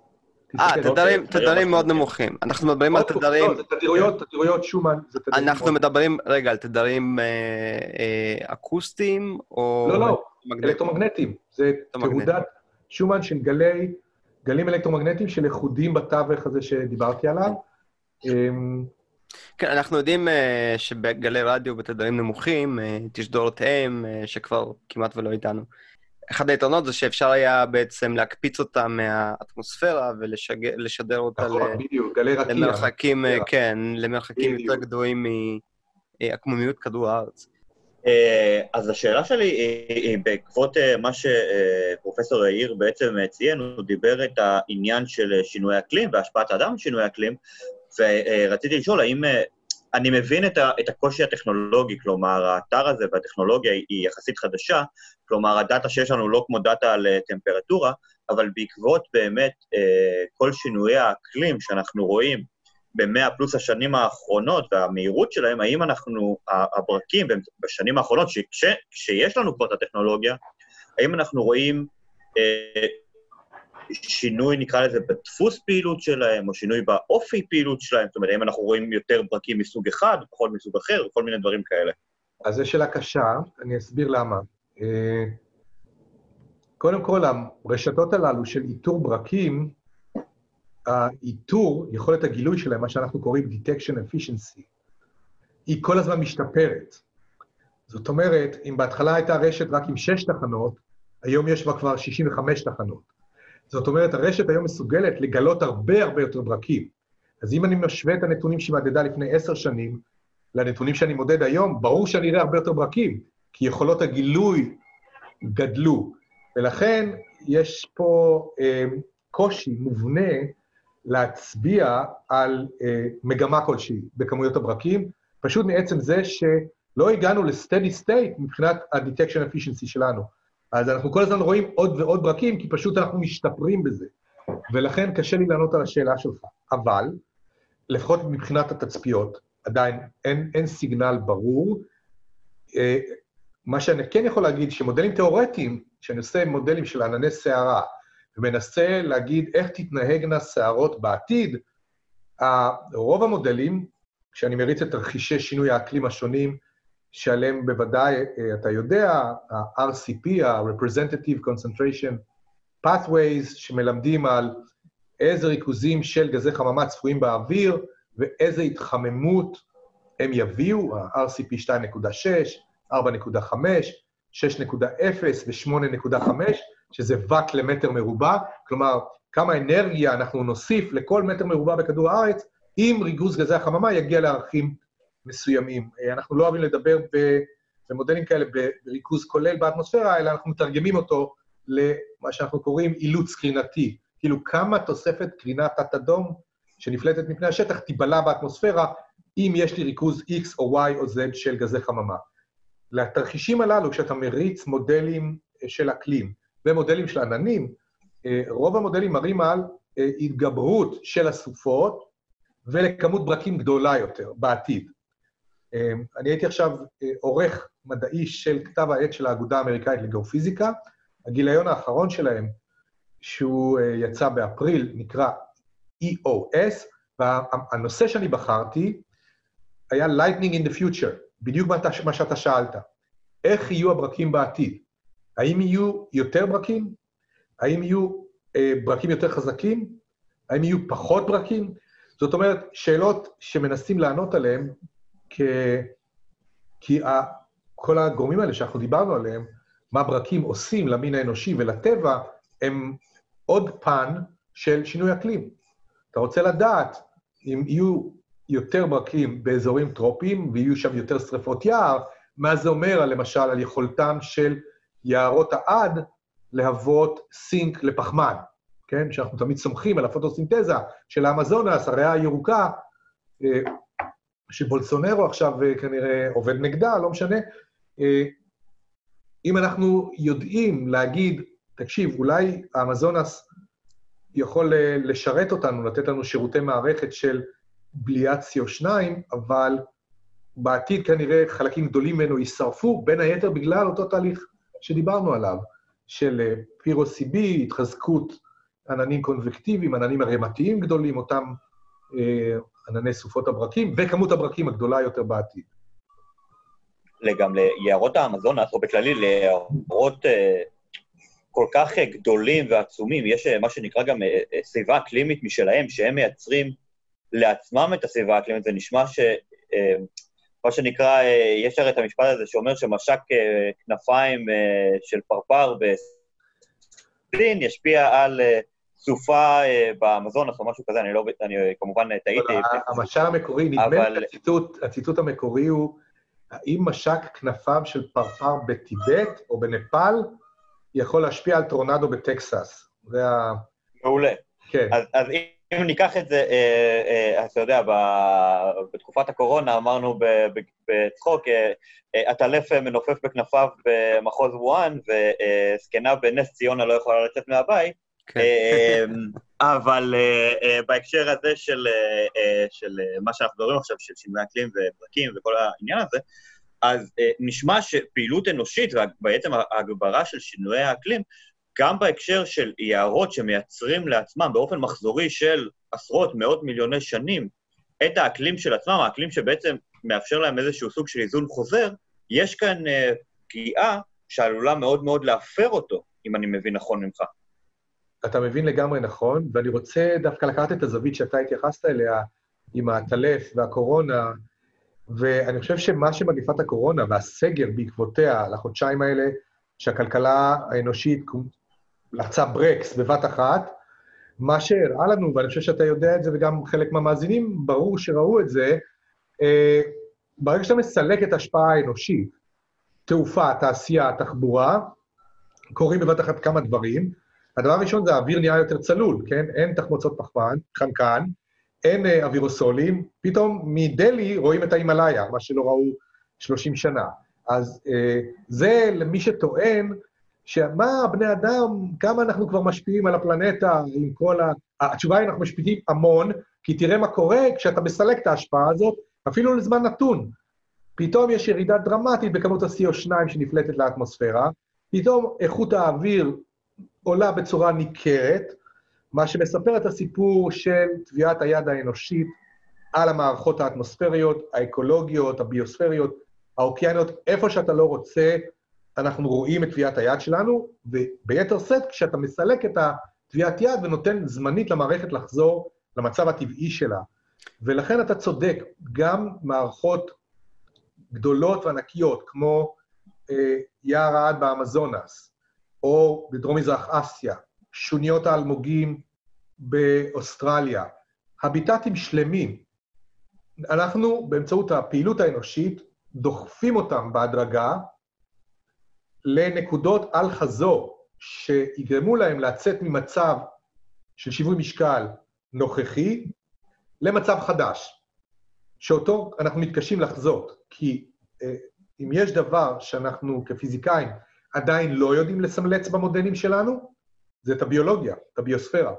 אה, תדרים, תדרים מאוד נמוכים. אנחנו מדברים על תדרים... לא, זה תדירויות, תדירויות שומן. אנחנו מדברים, רגע, על תדרים אה, אה, אקוסטיים, או... לא, לא, אלקטרומגנטיים. זה תעודת שומן של גלי, גלים אלקטרומגנטיים של איחודים בתווך הזה שדיברתי עליו. כן, אנחנו יודעים uh, שבגלי רדיו בתדרים נמוכים, uh, תשדורות אם, uh, שכבר כמעט ולא איתנו. אחד היתרונות זה שאפשר היה בעצם להקפיץ אותה מהאטמוספירה ולשדר אותה נכון, ל... בדיוק, גלי רקיע. למרחקים, yeah. כן, למרחקים בדיוק. יותר גדולים מעקמומיות כדור הארץ. אז השאלה שלי היא, בעקבות מה שפרופסור יאיר בעצם ציין, הוא דיבר את העניין של שינוי אקלים והשפעת האדם על שינוי אקלים, ורציתי לשאול, האם... אני מבין את, ה, את הקושי הטכנולוגי, כלומר, האתר הזה והטכנולוגיה היא יחסית חדשה, כלומר, הדאטה שיש לנו לא כמו דאטה על טמפרטורה, אבל בעקבות באמת אה, כל שינויי האקלים שאנחנו רואים במאה פלוס השנים האחרונות והמהירות שלהם, האם אנחנו, הברקים בשנים האחרונות, כשיש לנו כבר את הטכנולוגיה, האם אנחנו רואים אה, שינוי, נקרא לזה, בדפוס פעילות שלהם, או שינוי באופי פעילות שלהם, זאת אומרת, האם אנחנו רואים יותר ברקים מסוג אחד, פחות מסוג אחר, וכל מיני דברים כאלה. אז זו שאלה קשה, אני אסביר למה. אה, קודם כל, הרשתות הללו של איתור ברקים, האיתור, יכולת הגילוי שלהם, מה שאנחנו קוראים detection efficiency, היא כל הזמן משתפרת. זאת אומרת, אם בהתחלה הייתה רשת רק עם שש תחנות, היום יש בה כבר 65 תחנות. זאת אומרת, הרשת היום מסוגלת לגלות הרבה הרבה יותר ברקים. אז אם אני משווה את הנתונים שהיא מדדה לפני עשר שנים לנתונים שאני מודד היום, ברור שאני אראה הרבה יותר ברקים, כי יכולות הגילוי גדלו. ולכן יש פה אה, קושי מובנה להצביע על אה, מגמה כלשהי בכמויות הברקים, פשוט מעצם זה שלא הגענו ל-steady state מבחינת ה-detection efficiency שלנו. אז אנחנו כל הזמן רואים עוד ועוד ברקים, כי פשוט אנחנו משתפרים בזה. ולכן קשה לי לענות על השאלה שלך. אבל, לפחות מבחינת התצפיות, עדיין אין, אין סיגנל ברור. אה, מה שאני כן יכול להגיד, שמודלים תיאורטיים, כשאני עושה מודלים של ענני סערה, ומנסה להגיד איך תתנהגנה סערות בעתיד, רוב המודלים, כשאני מריץ את תרחישי שינוי האקלים השונים, שעליהם בוודאי אה, אתה יודע, ה-RCP, ה-Representative Concentration Pathways, שמלמדים על איזה ריכוזים של גזי חממה צפויים באוויר ואיזה התחממות הם יביאו, ה-RCP 2.6, 4.5, 6.0 ו-8.5, שזה ואט למטר מרובע, כלומר, כמה אנרגיה אנחנו נוסיף לכל מטר מרובע בכדור הארץ, אם ריכוז גזי החממה יגיע לערכים מסוימים. אה, אנחנו לא אוהבים לדבר במודלים כאלה בריכוז כולל באטמוספירה, אלא אנחנו מתרגמים אותו למה שאנחנו קוראים אילוץ קרינתי. כאילו, כמה תוספת קרינת תת-אדום שנפלטת מפני השטח תיבלע באטמוספירה אם יש לי ריכוז X או Y או Z של גזי חממה. לתרחישים הללו, כשאתה מריץ מודלים אה, של אקלים ומודלים של עננים, אה, רוב המודלים מראים על התגברות של הסופות ולכמות ברקים גדולה יותר בעתיד. אמ, אני הייתי עכשיו אה, עורך מדעי של כתב העת של האגודה האמריקאית לגיאופיזיקה. הגיליון האחרון שלהם, שהוא אה, יצא באפריל, נקרא EOS, והנושא שאני בחרתי היה Lightning in the Future, בדיוק מה שאתה שאלת. איך יהיו הברקים בעתיד? האם יהיו יותר ברקים? האם יהיו אה, ברקים יותר חזקים? האם יהיו פחות ברקים? זאת אומרת, שאלות שמנסים לענות עליהן כ... כי ה... כל הגורמים האלה שאנחנו דיברנו עליהם, מה ברקים עושים למין האנושי ולטבע, הם עוד פן של שינוי אקלים. אתה רוצה לדעת אם יהיו יותר ברקים באזורים טרופיים ויהיו שם יותר שרפות יער, מה זה אומר, למשל, על יכולתם של יערות העד להוות סינק לפחמן, כן? שאנחנו תמיד סומכים על הפוטוסינתזה של האמזונס, הריאה הירוקה, אה, שבולסונרו עכשיו אה, כנראה עובד נגדה, לא משנה. אה, אם אנחנו יודעים להגיד, תקשיב, אולי האמזונס יכול אה, לשרת אותנו, לתת לנו שירותי מערכת של בליעת CO2, אבל בעתיד כנראה חלקים גדולים ממנו יישרפו, בין היתר בגלל אותו תהליך שדיברנו עליו, של פירו-CB, התחזקות עננים קונבקטיביים, עננים ערימתיים גדולים, אותם ענני סופות הברקים, וכמות הברקים הגדולה יותר בעתיד. גם ליערות האמזונס, או בכללי ליערות אה, כל כך גדולים ועצומים, יש אה, מה שנקרא גם סביבה אקלימית משלהם, שהם מייצרים לעצמם את הסביבה האקלימית, זה נשמע ש... מה שנקרא, יש הרי את המשפט הזה שאומר שמשק כנפיים של פרפר בסין ישפיע על סופה אה, באמזונס או משהו כזה, אני לא, אני כמובן טעיתי. המשל המקורי, נדמה לי הציטוט, הציטוט המקורי הוא, האם משק כנפיו של פרפר בטיבט או בנפאל יכול להשפיע על טורנדו בטקסס? זה ה... מעולה. כן. אז, אז אם ניקח את זה, אה, אה, אתה יודע, בתקופת הקורונה אמרנו בצחוק, עטלף מנופף בכנפיו במחוז וואן, וזקנה בנס ציונה לא יכולה לצאת מהבית, אבל אה, אה, בהקשר הזה של, אה, של מה שאנחנו מדברים עכשיו, של שינוי אקלים וברקים וכל העניין הזה, אז נשמע שפעילות אנושית, ובעצם ההגברה של שינויי האקלים, גם בהקשר של יערות שמייצרים לעצמם באופן מחזורי של עשרות, מאות מיליוני שנים את האקלים של עצמם, האקלים שבעצם מאפשר להם איזשהו סוג של איזון חוזר, יש כאן פגיעה שעלולה מאוד מאוד להפר אותו, אם אני מבין נכון ממך. אתה מבין לגמרי נכון, ואני רוצה דווקא לקחת את הזווית שאתה התייחסת אליה, עם הטלף והקורונה, ואני חושב שמה שמגפת הקורונה והסגר בעקבותיה, לחודשיים האלה, שהכלכלה האנושית לחצה ברקס בבת אחת, מה שהראה לנו, ואני חושב שאתה יודע את זה, וגם חלק מהמאזינים, ברור שראו את זה, אה, ברגע שאתה מסלק את ההשפעה האנושית, תעופה, תעשייה, תחבורה, קורים בבת אחת כמה דברים. הדבר הראשון זה האוויר נהיה יותר צלול, כן? אין תחמוצות פחמן, חנקן, אין אה, אווירוסולים, פתאום מדלי רואים את ההימאליה, מה שלא ראו 30 שנה. אז אה, זה למי שטוען, שמה, בני אדם, כמה אנחנו כבר משפיעים על הפלנטה עם כל ה... התשובה היא, אנחנו משפיעים המון, כי תראה מה קורה כשאתה מסלק את ההשפעה הזאת, אפילו לזמן נתון. פתאום יש ירידה דרמטית בכמות ה-CO2 שנפלטת לאטמוספירה, פתאום איכות האוויר עולה בצורה ניכרת, מה שמספר את הסיפור של טביעת היד האנושית על המערכות האטמוספריות, האקולוגיות, הביוספריות, האוקייניות, איפה שאתה לא רוצה, אנחנו רואים את טביעת היד שלנו, וביתר שאת כשאתה מסלק את הטביעת יד ונותן זמנית למערכת לחזור למצב הטבעי שלה. ולכן אתה צודק, גם מערכות גדולות וענקיות, כמו אה, יער העד באמזונס, או בדרום-מזרח אסיה, שוניות האלמוגים באוסטרליה, הביטטים שלמים. אנחנו, באמצעות הפעילות האנושית, דוחפים אותם בהדרגה לנקודות אל-חזור, שיגרמו להם לצאת ממצב של שיווי משקל נוכחי למצב חדש, שאותו אנחנו מתקשים לחזות, כי אה, אם יש דבר שאנחנו כפיזיקאים עדיין לא יודעים לסמלץ במודלים שלנו, זה את הביולוגיה, את הביוספירה.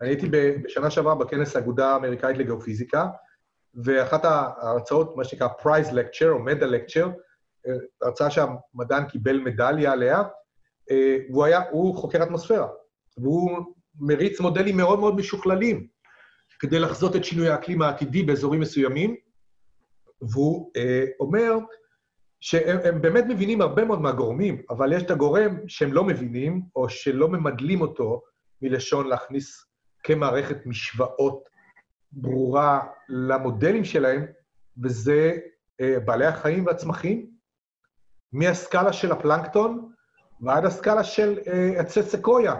אני הייתי בשנה שעברה בכנס האגודה האמריקאית לגיאופיזיקה, ואחת ההרצאות, מה שנקרא פרייז לקצ'ר או מדע לקצ'ר, הרצאה שהמדען קיבל מדליה עליה, אה, והוא היה, הוא חוקר אטמוספירה, והוא מריץ מודלים מאוד מאוד משוכללים כדי לחזות את שינוי האקלים העתידי באזורים מסוימים, והוא אה, אומר שהם באמת מבינים הרבה מאוד מהגורמים, אבל יש את הגורם שהם לא מבינים, או שלא ממדלים אותו מלשון להכניס כמערכת משוואות ברורה למודלים שלהם, וזה אה, בעלי החיים והצמחים, מהסקאלה של הפלנקטון ועד הסקאלה של אה, עצי סקויה,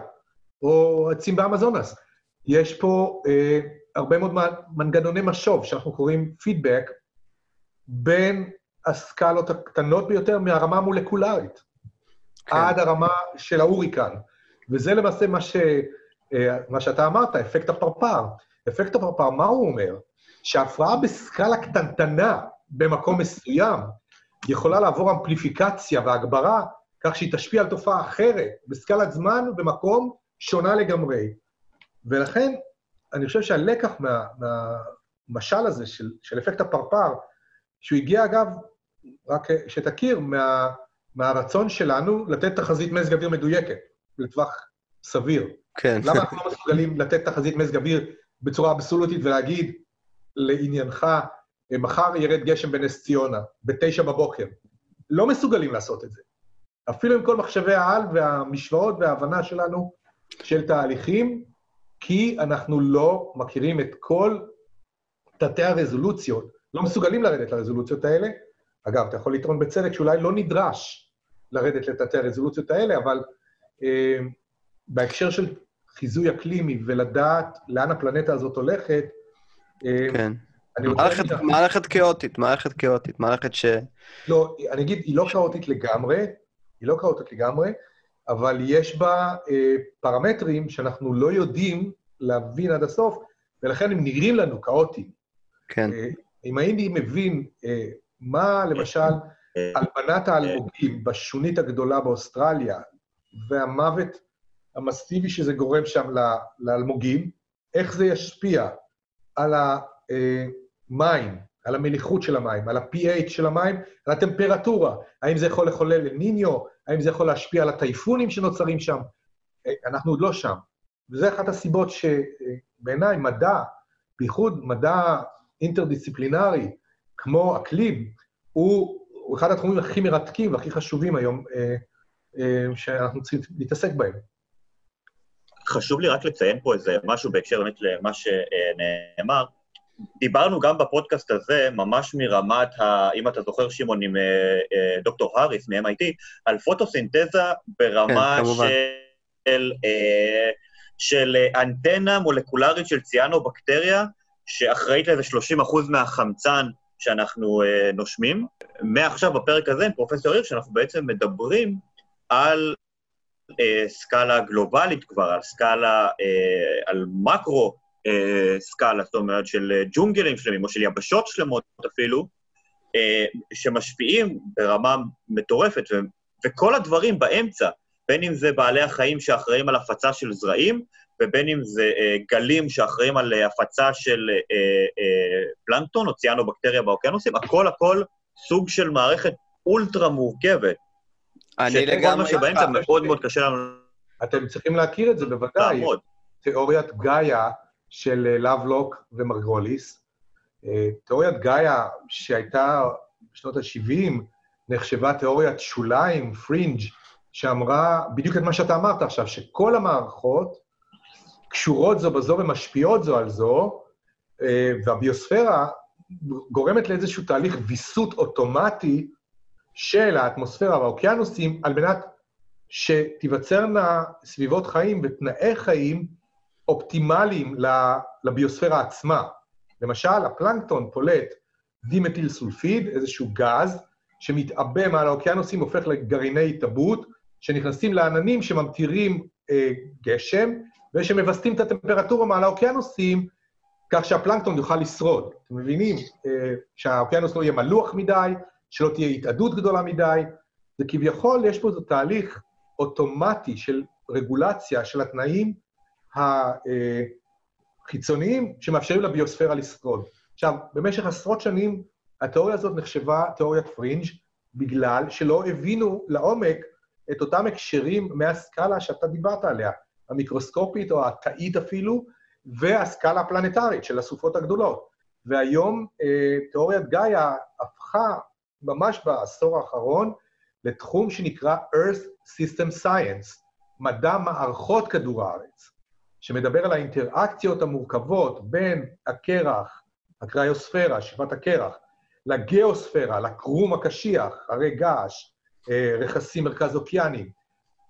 או עצים באמזונס. יש פה אה, הרבה מאוד מנגנוני משוב, שאנחנו קוראים פידבק, בין הסקלות הקטנות ביותר מהרמה המולקולרית, כן. עד הרמה של ההוריקן. וזה למעשה מה, ש, אה, מה שאתה אמרת, אפקט הפרפר. אפקט הפרפר, מה הוא אומר? שהפרעה בסקאלה קטנטנה במקום מסוים יכולה לעבור אמפליפיקציה והגברה, כך שהיא תשפיע על תופעה אחרת, בסקלת זמן ובמקום שונה לגמרי. ולכן, אני חושב שהלקח מה, מהמשל הזה של, של אפקט הפרפר, שהוא הגיע, אגב, רק שתכיר, מה, מהרצון שלנו לתת תחזית מזג אוויר מדויקת, לטווח סביר. כן. למה אנחנו לא מסוגלים לתת תחזית מזג אוויר בצורה אבסולוטית ולהגיד, לעניינך, מחר ירד גשם בנס ציונה, בתשע בבוקר. לא מסוגלים לעשות את זה. אפילו עם כל מחשבי העל והמשוואות וההבנה שלנו של תהליכים, כי אנחנו לא מכירים את כל תתי הרזולוציות, לא מסוגלים לרדת לרזולוציות האלה. אגב, אתה יכול לטעון בצדק שאולי לא נדרש לרדת לתתי הרזולוציות האלה, אבל אה, בהקשר של חיזוי אקלימי ולדעת לאן הפלנטה הזאת הולכת, אה, כן. מערכת, מערכת כאוטית, מערכת כאוטית, מערכת ש... לא, אני אגיד, היא לא כאוטית לגמרי, היא לא כאוטית לגמרי, אבל יש בה אה, פרמטרים שאנחנו לא יודעים להבין עד הסוף, ולכן הם נראים לנו כאוטיים. כן. אה, אם הייתי מבין אה, מה, למשל, הלבנת האלמוגים בשונית הגדולה באוסטרליה, והמוות המסיבי שזה גורם שם לאלמוגים, איך זה ישפיע על המים, על המליחות של המים, על ה-pH של המים, על הטמפרטורה. האם זה יכול לחולל לניניו? האם זה יכול להשפיע על הטייפונים שנוצרים שם? אה, אנחנו עוד לא שם. וזו אחת הסיבות שבעיניי מדע, בייחוד מדע אינטרדיסציפלינרי, כמו אקלים, הוא, הוא אחד התחומים הכי מרתקים והכי חשובים היום אה, אה, שאנחנו צריכים להתעסק בהם. חשוב לי רק לציין פה איזה משהו בהקשר באמת למה שנאמר. דיברנו גם בפודקאסט הזה, ממש מרמת, ה, אם אתה זוכר, שמעון, עם אה, אה, דוקטור האריס מ-MIT, על פוטוסינתזה ברמה כן, של, אה, של אנטנה מולקולרית של ציאנו-בקטריה, שאחראית לאיזה 30 אחוז מהחמצן שאנחנו אה, נושמים. מעכשיו, בפרק הזה, עם פרופסור הירש, אנחנו בעצם מדברים על אה, סקאלה גלובלית כבר, על סקאלה, אה, על מקרו אה, סקאלה, זאת אומרת, של אה, ג'ונגלים שלמים, או של יבשות שלמות אפילו, אה, שמשפיעים ברמה מטורפת, ו- וכל הדברים באמצע, בין אם זה בעלי החיים שאחראים על הפצה של זרעים, ובין אם זה אה, גלים שאחראים על אה, הפצה של אה, אה, פלנקטון או ציאנו-בקטריה באוקיינוסים, הכל הכל סוג של מערכת אולטרה מורכבת. אני לגמרי... מה שבאמצע מאוד מאוד קשה לנו... אתם צריכים להכיר את זה בוודאי. לעמוד. תיאוריית גאיה של לאבלוק ומרגוליס. תיאוריית גאיה, שהייתה בשנות ה-70, נחשבה תיאוריית שוליים, פרינג', שאמרה בדיוק את מה שאתה אמרת עכשיו, שכל המערכות קשורות זו בזו ומשפיעות זו על זו, אה, והביוספירה גורמת לאיזשהו תהליך ויסות אוטומטי של האטמוספירה והאוקיינוסים, על מנת שתיווצרנה סביבות חיים ותנאי חיים אופטימליים לביוספירה עצמה. למשל, הפלנקטון פולט דימטיל סולפיד, איזשהו גז, שמתעבה מעל האוקיינוסים, הופך לגרעיני התאבות, שנכנסים לעננים שממטירים אה, גשם, ושמווסתים את הטמפרטורה מעל האוקיינוסים, כך שהפלנקטון יוכל לשרוד. אתם מבינים אה, שהאוקיינוס לא יהיה מלוח מדי, שלא תהיה התאדות גדולה מדי, וכביכול יש פה איזה תהליך אוטומטי של רגולציה של התנאים החיצוניים שמאפשרים לביוספירה לשרוד. עכשיו, במשך עשרות שנים התיאוריה הזאת נחשבה תיאוריית פרינג' בגלל שלא הבינו לעומק את אותם הקשרים מהסקאלה שאתה דיברת עליה, המיקרוסקופית או התאית אפילו, והסקאלה הפלנטרית של הסופות הגדולות. והיום אה, תיאוריית גאיה הפכה ממש בעשור האחרון לתחום שנקרא Earth System Science, מדע מערכות כדור הארץ. שמדבר על האינטראקציות המורכבות בין הקרח, הקריוספירה, שכבת הקרח, לגיאוספירה, לקרום הקשיח, הרי געש, אה, רכסים מרכז אוקיאנים,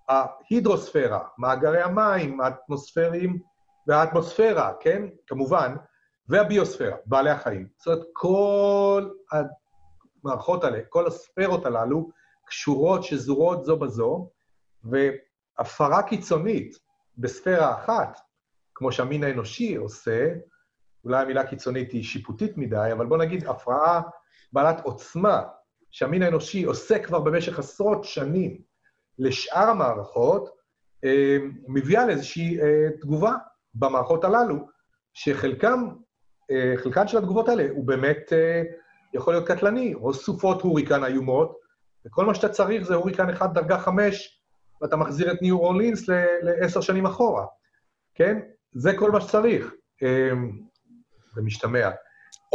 ההידרוספירה, מאגרי המים, האטמוספרים והאטמוספירה, כן? כמובן, והביוספירה, בעלי החיים. זאת אומרת, כל המערכות האלה, כל הספירות הללו, קשורות, שזורות זו בזו, והפרה קיצונית בספירה אחת, כמו שהמין האנושי עושה, אולי המילה קיצונית היא שיפוטית מדי, אבל בוא נגיד הפרעה בעלת עוצמה, שהמין האנושי עושה כבר במשך עשרות שנים לשאר המערכות, אה, מביאה לאיזושהי אה, תגובה במערכות הללו, שחלקם, אה, חלקן של התגובות האלה הוא באמת יכול להיות קטלני, או סופות הוריקן איומות, וכל מה שאתה צריך זה הוריקן אחד דרגה חמש, ואתה מחזיר את ניו אורלינס לעשר שנים אחורה, כן? זה כל מה שצריך. זה משתמע.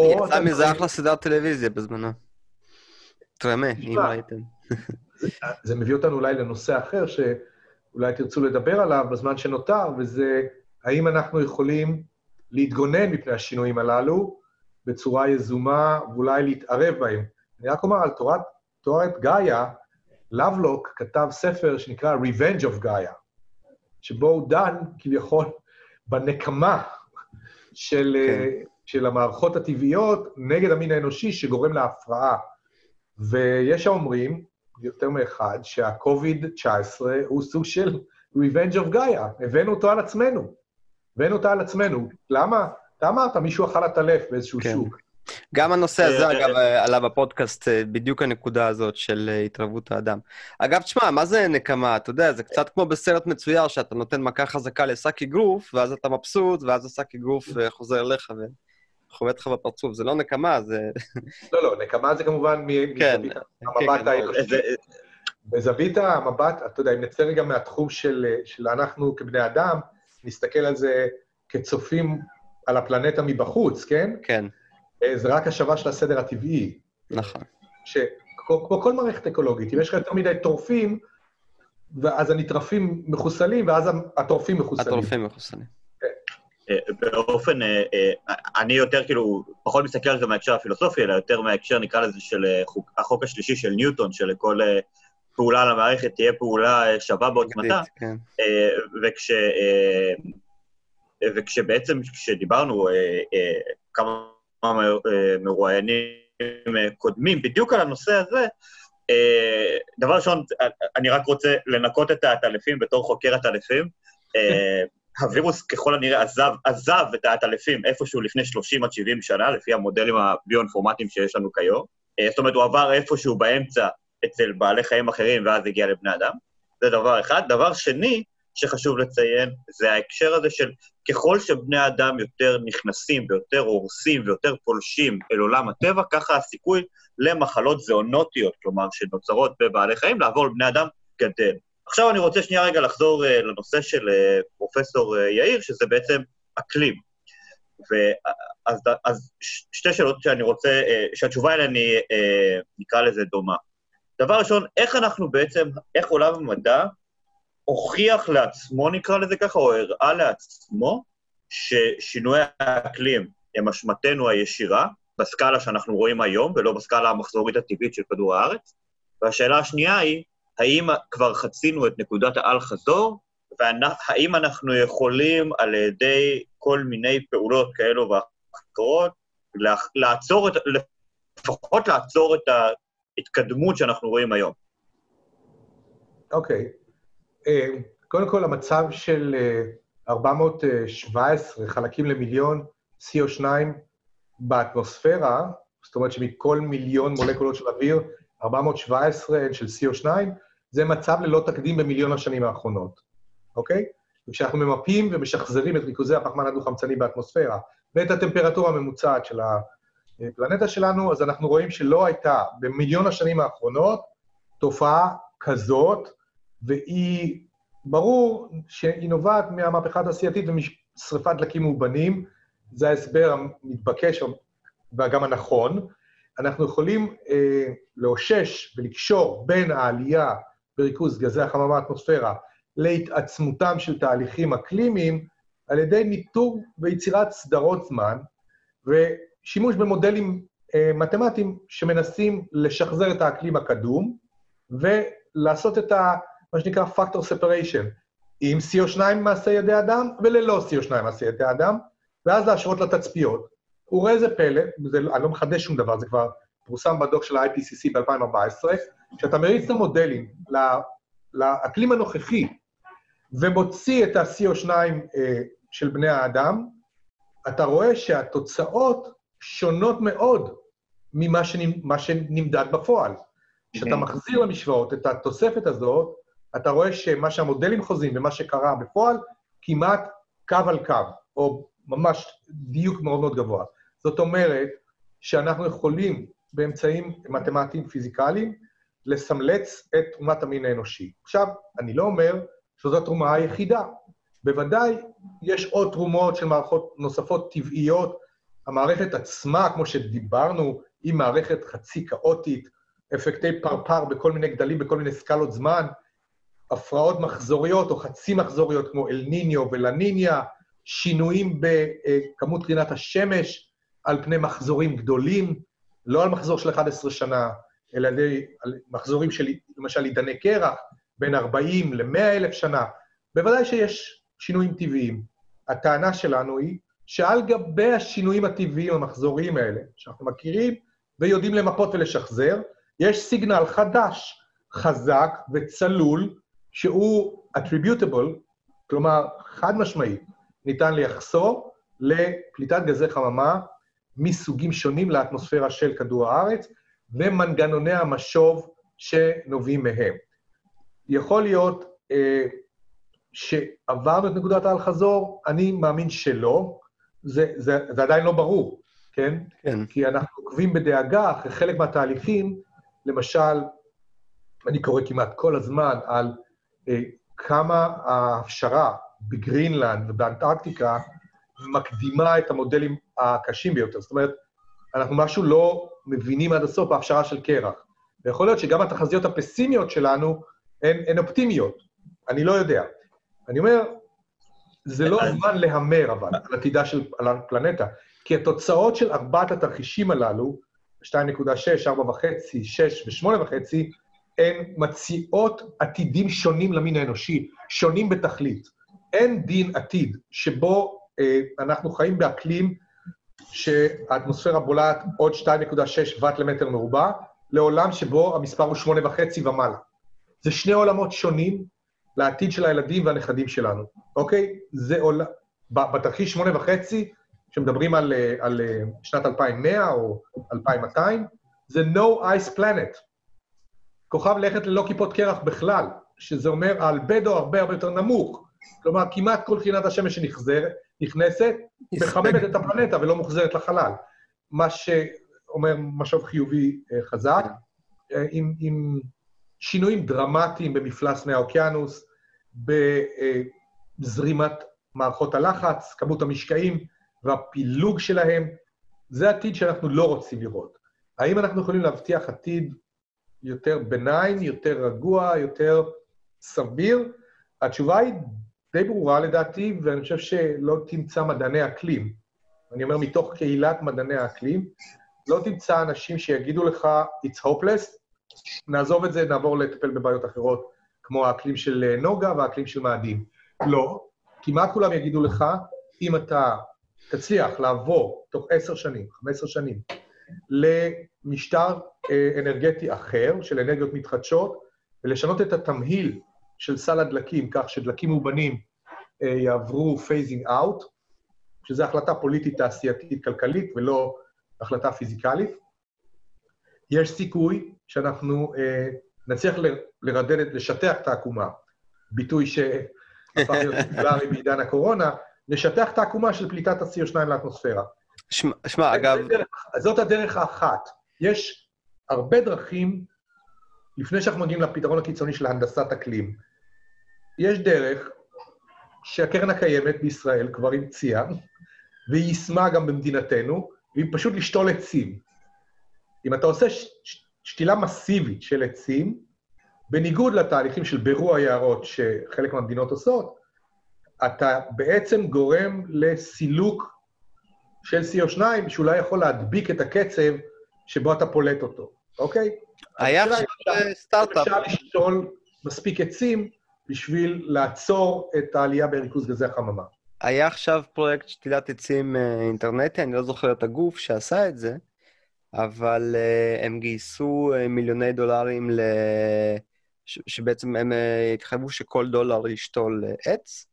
יצא מזה אחלה סדרת טלוויזיה בזמנו. תרמה, אם ראיתם. *laughs* זה מביא אותנו אולי לנושא אחר, שאולי תרצו לדבר עליו בזמן שנותר, וזה האם אנחנו יכולים להתגונן מפני השינויים הללו בצורה יזומה, ואולי להתערב בהם. אני רק אומר על תורת, תורת גאיה, לבלוק כתב ספר שנקרא Revenge of Gaia, שבו הוא דן כביכול בנקמה של, כן. של המערכות הטבעיות נגד המין האנושי שגורם להפרעה. ויש האומרים, יותר מאחד, שה-COVID-19 הוא סוג של Revenge of Gaia, הבאנו אותו על עצמנו. הבאנו אותה על עצמנו. למה? אתה אמרת, מישהו אכל את הלף באיזשהו כן. שוק. גם הנושא הזה, אגב, עלה בפודקאסט, אה, בדיוק הנקודה הזאת של אה, התרבות האדם. אגב, תשמע, מה זה נקמה? אתה יודע, זה קצת כמו בסרט מצויר, שאתה נותן מכה חזקה לשק אגרוף, ואז אתה מבסוט, ואז השק אגרוף אה, חוזר אליך וחובט לך בפרצוף. זה לא נקמה, זה... לא, לא, נקמה זה כמובן כן, מזווית המבט כן, האנושי. בזווית המבט, אתה יודע, אם נצא רגע מהתחום של אנחנו כבני אדם, נסתכל על זה כצופים על הפלנטה מבחוץ, כן? כן. זה רק השבה של הסדר הטבעי. נכון. כמו כל מערכת אקולוגית, אם יש לך יותר מדי טורפים, אז הנטרפים מחוסלים, ואז הטורפים מחוסלים. הטורפים מחוסלים. אה, באופן, אה, אני יותר כאילו, פחות מסתכל על זה מההקשר הפילוסופי, אלא יותר מההקשר, נקרא לזה, של החוק השלישי של ניוטון, שלכל פעולה למערכת תהיה פעולה שווה בעוצמתה. כן. וכש... וכשבעצם, כשדיברנו כמה אה, מרואיינים אה, קודמים בדיוק על הנושא הזה, אה, דבר ראשון, אני רק רוצה לנקות את העטלפים בתור חוקר עטלפים. הווירוס ככל הנראה עזב, עזב את העטלפים איפשהו לפני 30 עד 70 שנה, לפי המודלים הביו-אינפורמטיים שיש לנו כיום. זאת אומרת, הוא עבר איפשהו באמצע אצל בעלי חיים אחרים, ואז הגיע לבני אדם. זה דבר אחד. דבר שני, שחשוב לציין, זה ההקשר הזה של ככל שבני אדם יותר נכנסים ויותר הורסים ויותר פולשים אל עולם הטבע, ככה הסיכוי למחלות זואונוטיות, כלומר שנוצרות בבעלי חיים, לעבור לבני אדם גדל. עכשיו אני רוצה שנייה רגע לחזור uh, לנושא של uh, פרופסור uh, יאיר, שזה בעצם אקלים. ואז אז שתי שאלות שאני רוצה, שהתשובה אליהן היא, נקרא לזה דומה. דבר ראשון, איך אנחנו בעצם, איך עולם המדע הוכיח לעצמו, נקרא לזה ככה, או הראה לעצמו, ששינויי האקלים הם אשמתנו הישירה, בסקאלה שאנחנו רואים היום, ולא בסקאלה המחזורית הטבעית של כדור הארץ. והשאלה השנייה היא, האם כבר חצינו את נקודת האל-חזור, והאם אנחנו יכולים על ידי כל מיני פעולות כאלו ואחרות, לעצור את, לפחות לעצור את ההתקדמות שאנחנו רואים היום. אוקיי. Okay. אה, קודם כל, המצב של 417 אה, חלקים למיליון CO2 באטמוספירה, זאת אומרת שמכל מיליון מולקולות של אוויר, 417 הן של CO2, זה מצב ללא תקדים במיליון השנים האחרונות, אוקיי? וכשאנחנו ממפים ומשחזרים את ריכוזי הפחמן הדו-חמצני באטמוספירה ואת הטמפרטורה הממוצעת של הפלנטה שלנו, אז אנחנו רואים שלא הייתה במיליון השנים האחרונות תופעה כזאת והיא, ברור שהיא נובעת מהמהפכה התעשייתית ומשרפת דלקים מאובנים, זה ההסבר המתבקש וגם הנכון. אנחנו יכולים אה, לאושש ולקשור בין העלייה בריכוז גזי החממה באטמוספירה להתעצמותם של תהליכים אקלימיים על ידי ניטור ויצירת סדרות זמן ושימוש במודלים אה, מתמטיים שמנסים לשחזר את האקלים הקדום ולעשות את ה... מה שנקרא Factor Separation, עם CO2 מעשה ידי אדם וללא CO2 מעשה ידי אדם, ואז להשרות לתצפיות. וראה איזה פלא, זה, אני לא מחדש שום דבר, זה כבר פורסם בדוח של ה-IPCC ב-2014, כשאתה מריץ את המודלים לאקלים הנוכחי ומוציא את ה-CO2 אה, של בני האדם, אתה רואה שהתוצאות שונות מאוד ממה שנמדד בפועל. כשאתה מחזיר למשוואות את התוספת הזאת, אתה רואה שמה שהמודלים חוזים ומה שקרה בפועל, כמעט קו על קו, או ממש דיוק מאוד מאוד גבוה. זאת אומרת שאנחנו יכולים באמצעים מתמטיים פיזיקליים לסמלץ את תרומת המין האנושי. עכשיו, אני לא אומר שזו התרומה היחידה. בוודאי יש עוד תרומות של מערכות נוספות טבעיות. המערכת עצמה, כמו שדיברנו, היא מערכת חצי כאוטית, אפקטי פרפר בכל מיני גדלים, בכל מיני סקלות זמן, הפרעות מחזוריות או חצי מחזוריות כמו אל ניניו ולניניה, שינויים בכמות קרינת השמש על פני מחזורים גדולים, לא על מחזור של 11 שנה, אלא על מחזורים של למשל עידני קרח, בין 40 ל-100 אלף שנה. בוודאי שיש שינויים טבעיים. הטענה שלנו היא שעל גבי השינויים הטבעיים המחזוריים האלה, שאנחנו מכירים ויודעים למפות ולשחזר, יש סיגנל חדש, חזק וצלול, שהוא attributable, כלומר, חד משמעית, ניתן לייחסו לפליטת גזי חממה מסוגים שונים לאטמוספירה של כדור הארץ, ומנגנוני המשוב שנובעים מהם. יכול להיות אה, שעברנו את נקודת האל-חזור, אני מאמין שלא, זה, זה, זה עדיין לא ברור, כן? כן. כי אנחנו עוקבים בדאגה אחרי חלק מהתהליכים, למשל, אני קורא כמעט כל הזמן על אה, כמה ההפשרה בגרינלנד ובאנטארקטיקה מקדימה את המודלים הקשים ביותר. זאת אומרת, אנחנו משהו לא מבינים עד הסוף בהפשרה של קרח. ויכול להיות שגם התחזיות הפסימיות שלנו הן, הן אופטימיות. אני לא יודע. אני אומר, זה לא זמן להמר, אבל, על עתידה של על הפלנטה, כי התוצאות של ארבעת התרחישים הללו, 2.6, 4.5, 6 ו-8.5, הן מציעות עתידים שונים למין האנושי, שונים בתכלית. אין דין עתיד שבו אה, אנחנו חיים באקלים שהאטמוספירה בולעת עוד 2.6 ואט למטר מרובע, לעולם שבו המספר הוא 8.5 ומעלה. זה שני עולמות שונים לעתיד של הילדים והנכדים שלנו, אוקיי? זה עולם... בתרחיש 8.5, כשמדברים על, אה, על אה, שנת 2100 או 2200, זה no ice planet. כוכב לכת ללא כיפות קרח בכלל, שזה אומר האלבדו הרבה הרבה יותר נמוך. כלומר, כמעט כל קרינת השמש שנכנסת, מחממת את הפלנטה ולא מוחזרת לחלל. מה שאומר משוב חיובי אה, חזק, אה, עם, עם שינויים דרמטיים במפלס מי האוקיינוס, בזרימת מערכות הלחץ, כמות המשקעים והפילוג שלהם, זה עתיד שאנחנו לא רוצים לראות. האם אנחנו יכולים להבטיח עתיד יותר ביניים, יותר רגוע, יותר סביר? התשובה היא די ברורה לדעתי, ואני חושב שלא תמצא מדעני אקלים. אני אומר מתוך קהילת מדעני האקלים, לא תמצא אנשים שיגידו לך, it's hopeless, נעזוב את זה, נעבור לטפל בבעיות אחרות, כמו האקלים של נוגה והאקלים של מאדים. לא, כמעט כולם יגידו לך, אם אתה תצליח לעבור תוך עשר שנים, חמש עשר שנים, למשטר אה, אנרגטי אחר, של אנרגיות מתחדשות, ולשנות את התמהיל של סל הדלקים, כך שדלקים מאובנים אה, יעברו phasing out, שזו החלטה פוליטית, תעשייתית, כלכלית, ולא החלטה פיזיקלית. יש סיכוי שאנחנו אה, נצליח לרדד, לשטח את העקומה, ביטוי שהפך להיות פופולרי בעידן הקורונה, לשטח את העקומה של פליטת ה-CO2 לאטמוספירה. שמע, אגב... זאת הדרך האחת. יש הרבה דרכים, לפני שאנחנו מגיעים לפתרון הקיצוני של הנדסת אקלים, יש דרך שהקרן הקיימת בישראל כבר המציאה, והיא יישמה גם במדינתנו, והיא פשוט לשתול עצים. אם אתה עושה ש- שתילה מסיבית של עצים, בניגוד לתהליכים של בירור היערות שחלק מהמדינות עושות, אתה בעצם גורם לסילוק של CO2, שאולי יכול להדביק את הקצב שבו אתה פולט אותו, אוקיי? היה עכשיו סטארט-אפ. אפשר לשתול מספיק עצים בשביל לעצור את העלייה בריכוז גזי החממה. היה עכשיו פרויקט שתילת עצים אה, אינטרנטי, אני לא זוכר את הגוף שעשה את זה, אבל uh, הם גייסו מיליוני דולרים ל... ש- שבעצם הם uh, התחייבו שכל דולר ישתול uh, עץ,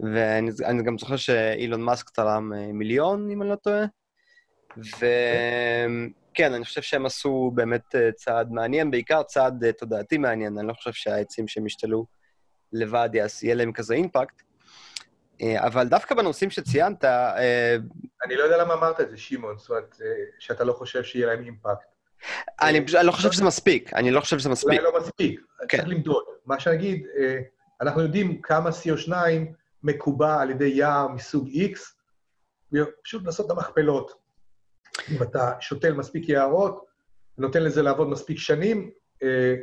ואני גם זוכר שאילון מאסק תרם מיליון, אם אני לא טועה, וכן, אני חושב שהם עשו באמת uh, צעד מעניין, בעיקר צעד uh, תודעתי מעניין, אני לא חושב שהעצים שהם ישתלו לבד יהיה להם כזה אימפקט. אה, אבל דווקא בנושאים שציינת, אה, אני לא יודע למה אמרת את זה, שמעון, זאת אומרת, אה, שאתה לא חושב שיהיה להם אימפקט. אני פשוט- לא חושב שזה מספיק, אני לא חושב שזה מספיק. אולי לא מספיק, כן. צריך למדוד. מה שנגיד, אה, אנחנו יודעים כמה CO2 מקובע על ידי יער מסוג X, ופשוט לעשות את המכפלות. אם אתה שותל מספיק יערות, נותן לזה לעבוד מספיק שנים, אה,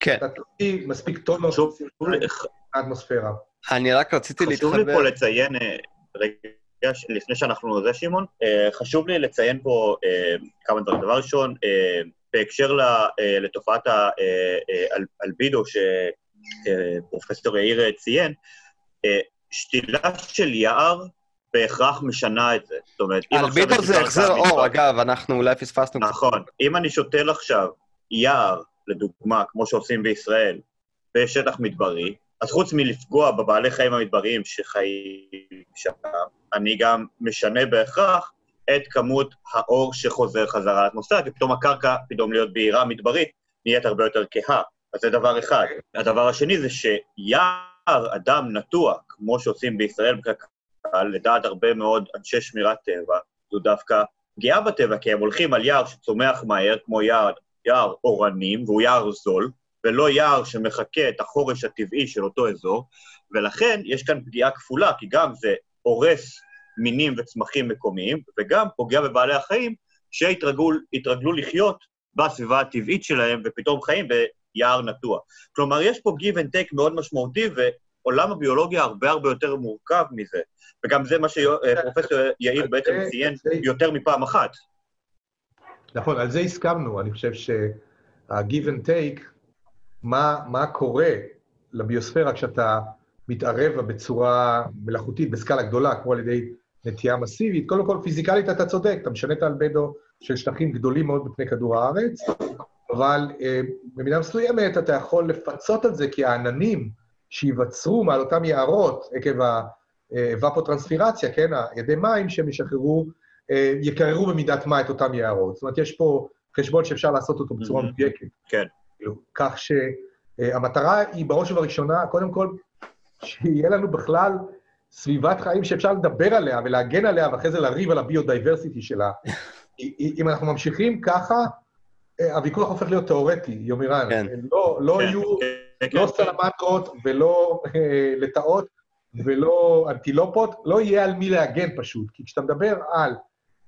כן. אתה תוציא מספיק טונות חשוב CO2 מהאטמוספירה. אני רק רציתי חשוב לי להתחבר... פה לציין, אה, רגע, לפני שאנחנו זה, שמעון, אה, חשוב לי לציין פה כמה דברים. דבר ראשון, בהקשר ל- לתופעת האלבידו שפרופסור יאיר ציין, שתילה של יער בהכרח משנה את זה. זאת אומרת, אם עכשיו אלבידו יש זה החזר אור, אגב, אנחנו אולי פספסנו קצת. נכון. אם אני שותל עכשיו יער, לדוגמה, כמו שעושים בישראל, בשטח מדברי, אז חוץ מלפגוע בבעלי חיים המדבריים שחיים שם, אני גם משנה בהכרח את כמות האור שחוזר חזרה לאטמוספירה, כי פתאום הקרקע, פתאום להיות בהירה מדברית, נהיית הרבה יותר כהה. אז זה דבר אחד. הדבר השני זה שיער אדם נטוע, כמו שעושים בישראל בדרך כלל, לדעת הרבה מאוד אנשי שמירת טבע, זו דווקא פגיעה בטבע, כי הם הולכים על יער שצומח מהר, כמו יער, יער אורנים, והוא יער זול, ולא יער שמחקה את החורש הטבעי של אותו אזור, ולכן יש כאן פגיעה כפולה, כי גם זה הורס מינים וצמחים מקומיים, וגם פוגע בבעלי החיים שהתרגלו לחיות בסביבה הטבעית שלהם, ופתאום חיים ביער נטוע. כלומר, יש פה give and take מאוד משמעותי, ועולם הביולוגיה הרבה הרבה יותר מורכב מזה. וגם זה מה שפרופסור יאיר בעצם ציין יותר מפעם אחת. נכון, על זה הסכמנו. אני חושב שה-give and take, מה, מה קורה לביוספירה כשאתה מתערב בה בצורה מלאכותית, בסקאלה גדולה, כמו על ידי נטייה מסיבית, קודם כל, פיזיקלית אתה צודק, אתה משנה את האלבדו של שטחים גדולים מאוד בפני כדור הארץ, אבל אה, במידה מסוימת אתה יכול לפצות על זה, כי העננים שייווצרו מעל אותם יערות עקב הוואפוטרנספירציה, כן, הידי מים שהם ישחררו, אה, יקררו במידת מה את אותם יערות. זאת אומרת, יש פה חשבון שאפשר לעשות אותו בצורה Mhm. מדויקת. כן. כאילו, כך שהמטרה היא בראש ובראשונה, קודם כל, שיהיה לנו בכלל סביבת חיים שאפשר לדבר עליה ולהגן עליה, ואחרי זה לריב על ה biodiversity שלה. *laughs* אם אנחנו ממשיכים ככה, אה, הוויכוח הופך להיות תיאורטי, יומירן. כן. לא, לא כן, יהיו, כן, לא כן. סלמנדרות ולא אה, לטאות ולא אנטילופות, לא יהיה על מי להגן פשוט. כי כשאתה מדבר על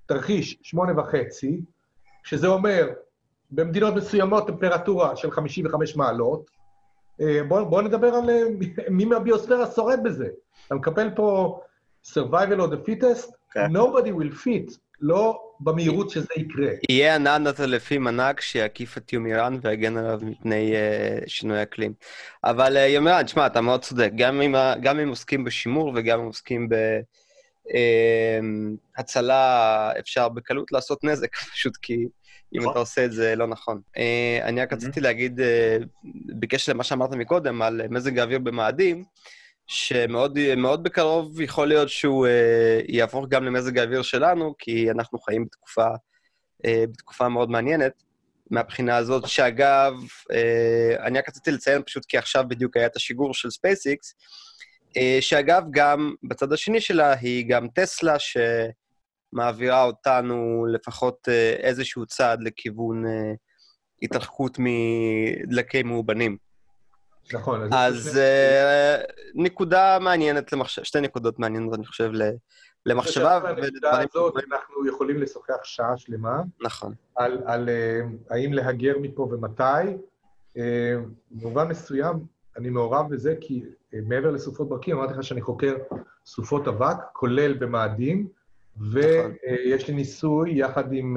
תרחיש שמונה וחצי, שזה אומר במדינות מסוימות טמפרטורה של 55 מעלות, אה, בואו בוא נדבר על אה, מי מהביוספירה שורד בזה. אתה מקבל פה survival of the fittest, כן. nobody will fit, לא במהירות שזה יקרה. יהיה ענן עטלפים ענק שיקיף את יומירן ויגן עליו מפני uh, שינוי אקלים. אבל uh, יומירן, תשמע, אתה מאוד צודק, גם אם, ה- גם אם עוסקים בשימור וגם אם עוסקים בהצלה, אפשר בקלות לעשות נזק, *laughs* פשוט כי אם נכון. אתה עושה את זה לא נכון. אה, אני רק רציתי להגיד, בקשר למה שאמרת מקודם, על מזג האוויר במאדים, שמאוד מאוד בקרוב יכול להיות שהוא אה, יהפוך גם למזג האוויר שלנו, כי אנחנו חיים בתקופה, אה, בתקופה מאוד מעניינת. מהבחינה הזאת, שאגב, אה, אני רק רציתי לציין פשוט כי עכשיו בדיוק היה את השיגור של SpaceX, אה, שאגב, גם בצד השני שלה היא גם טסלה, שמעבירה אותנו לפחות אה, איזשהו צעד לכיוון אה, התרחקות מדלקי מאובנים. נכון. אז אה, נקודה מעניינת. שתי נקודות מעניינות, אני חושב. למחשבה ולדברים... הזאת. אנחנו יכולים לשוחח שעה שלמה נכון. על, על אה, האם להגר מפה ומתי. אה, במובן מסוים, אני מעורב בזה כי מעבר לסופות ברקים, אמרתי לך שאני חוקר סופות אבק, כולל במאדים, ויש לי ניסוי יחד עם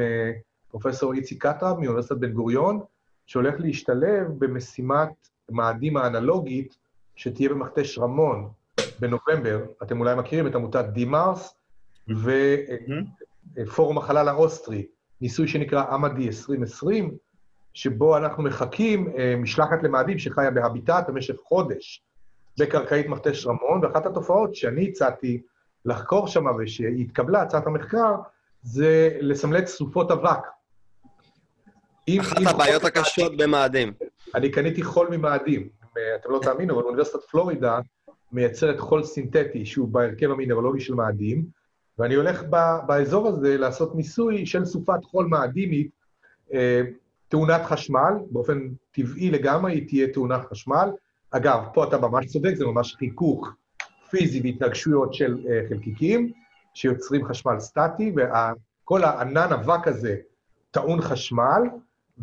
פרופסור איציק קטרה מאוניברסיטת בן גוריון, שהולך להשתלב במשימת מאדים האנלוגית שתהיה במכתש רמון בנובמבר. אתם אולי מכירים את עמותת D-MARS, ופורום החלל האוסטרי, ניסוי שנקרא AMADEE 2020, שבו אנחנו מחקים אה, משלחת למאדים שחיה ב habitat במשך חודש בקרקעית מכתש רמון, ואחת התופעות שאני הצעתי לחקור שם ושהתקבלה הצעת המחקר, זה לסמלט סופות אבק. אחת הבעיות הקשות במאדים. אני קניתי חול ממאדים. אה, אתם לא תאמינו, אבל באוניברסיטת פלורידה מייצרת חול סינתטי שהוא בהרכב המינרולוגי של מאדים, ואני הולך ב, באזור הזה לעשות ניסוי של סופת חול מאדימית, אה, תאונת חשמל, באופן טבעי לגמרי היא תהיה תאונת חשמל. אגב, פה אתה ממש צודק, זה ממש חיכוך פיזי והתנגשויות של אה, חלקיקים, שיוצרים חשמל סטטי, וכל הענן אבק הזה טעון חשמל,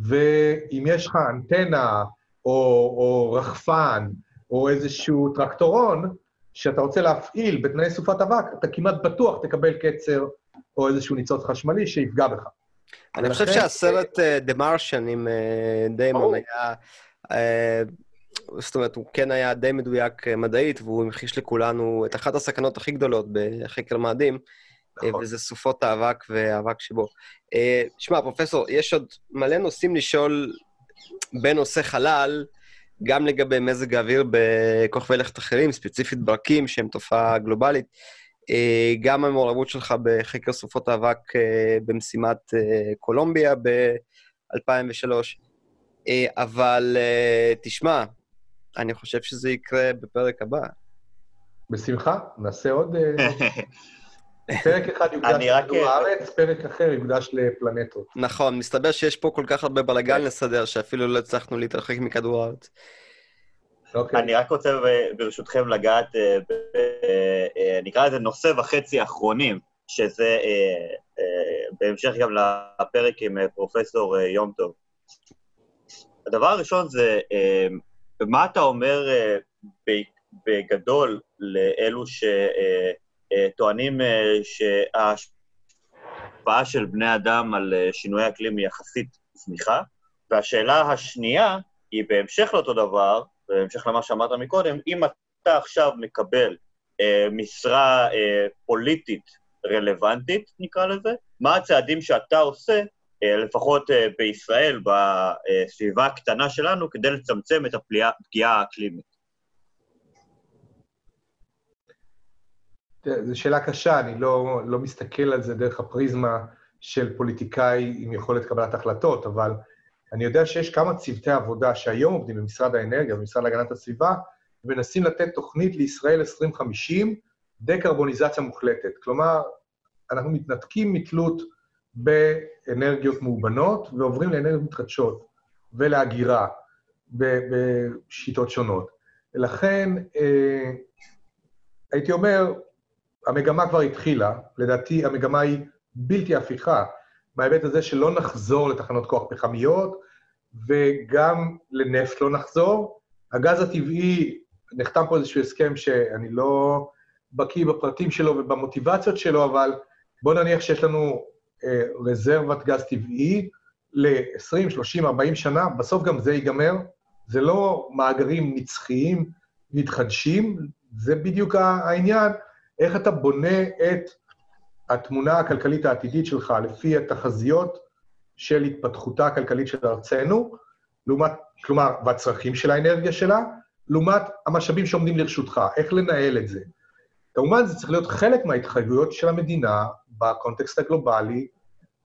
ואם יש לך אנטנה או, או רחפן או איזשהו טרקטורון שאתה רוצה להפעיל בתנאי סופת אבק, אתה כמעט בטוח תקבל קצר או איזשהו ניצוץ חשמלי שיפגע בך. אני חושב שהסרט The Martian עם דיימון היה... זאת אומרת, הוא כן היה די מדויק מדעית, והוא המחיש לכולנו את אחת הסכנות הכי גדולות בחקר מאדים, נכון. וזה סופות האבק והאבק שבו. שמע, פרופסור, יש עוד מלא נושאים לשאול בנושא חלל, גם לגבי מזג האוויר בכוכבי לכת אחרים, ספציפית ברקים, שהם תופעה גלובלית, גם המעורבות שלך בחקר סופות האבק במשימת קולומביה ב-2003. אבל תשמע, אני חושב שזה יקרה בפרק הבא. בשמחה, נעשה עוד... *laughs* פרק אחד יוקדש לכדור הארץ, פרק אחר יוקדש לפלנטות. נכון, מסתבר שיש פה כל כך הרבה בלאגן לסדר, שאפילו לא הצלחנו להתרחק מכדור הארץ. אוקיי. אני רק רוצה ברשותכם לגעת, נקרא לזה נושא וחצי אחרונים, שזה בהמשך גם לפרק עם פרופסור יום טוב. הדבר הראשון זה, מה אתה אומר בגדול לאלו ש... אה, טוענים אה, שההשפעה של בני אדם על אה, שינוי אקלים היא יחסית זניחה, והשאלה השנייה היא בהמשך לאותו דבר, בהמשך למה שאמרת מקודם, אם אתה עכשיו מקבל אה, משרה אה, פוליטית רלוונטית, נקרא לזה, מה הצעדים שאתה עושה, אה, לפחות אה, בישראל, בסביבה הקטנה שלנו, כדי לצמצם את הפגיעה האקלימית? זו שאלה קשה, אני לא, לא מסתכל על זה דרך הפריזמה של פוליטיקאי עם יכולת קבלת החלטות, אבל אני יודע שיש כמה צוותי עבודה שהיום עובדים במשרד האנרגיה, במשרד להגנת הסביבה, ומנסים לתת תוכנית לישראל 2050, דקרבוניזציה מוחלטת. כלומר, אנחנו מתנתקים מתלות באנרגיות מאובנות ועוברים לאנרגיות מתחדשות ולהגירה בשיטות שונות. ולכן, אה, הייתי אומר, המגמה כבר התחילה, לדעתי המגמה היא בלתי הפיכה, מההיבט הזה שלא נחזור לתחנות כוח פחמיות, וגם לנפט לא נחזור. הגז הטבעי, נחתם פה איזשהו הסכם שאני לא בקיא בפרטים שלו ובמוטיבציות שלו, אבל בוא נניח שיש לנו אה, רזרבת גז טבעי ל-20, 30, 40 שנה, בסוף גם זה ייגמר. זה לא מאגרים נצחיים, מתחדשים, זה בדיוק העניין. איך אתה בונה את התמונה הכלכלית העתידית שלך לפי התחזיות של התפתחותה הכלכלית של ארצנו, לעומת, כלומר, והצרכים של האנרגיה שלה, לעומת המשאבים שעומדים לרשותך, איך לנהל את זה. כמובן, זה צריך להיות חלק מההתחייבויות של המדינה בקונטקסט הגלובלי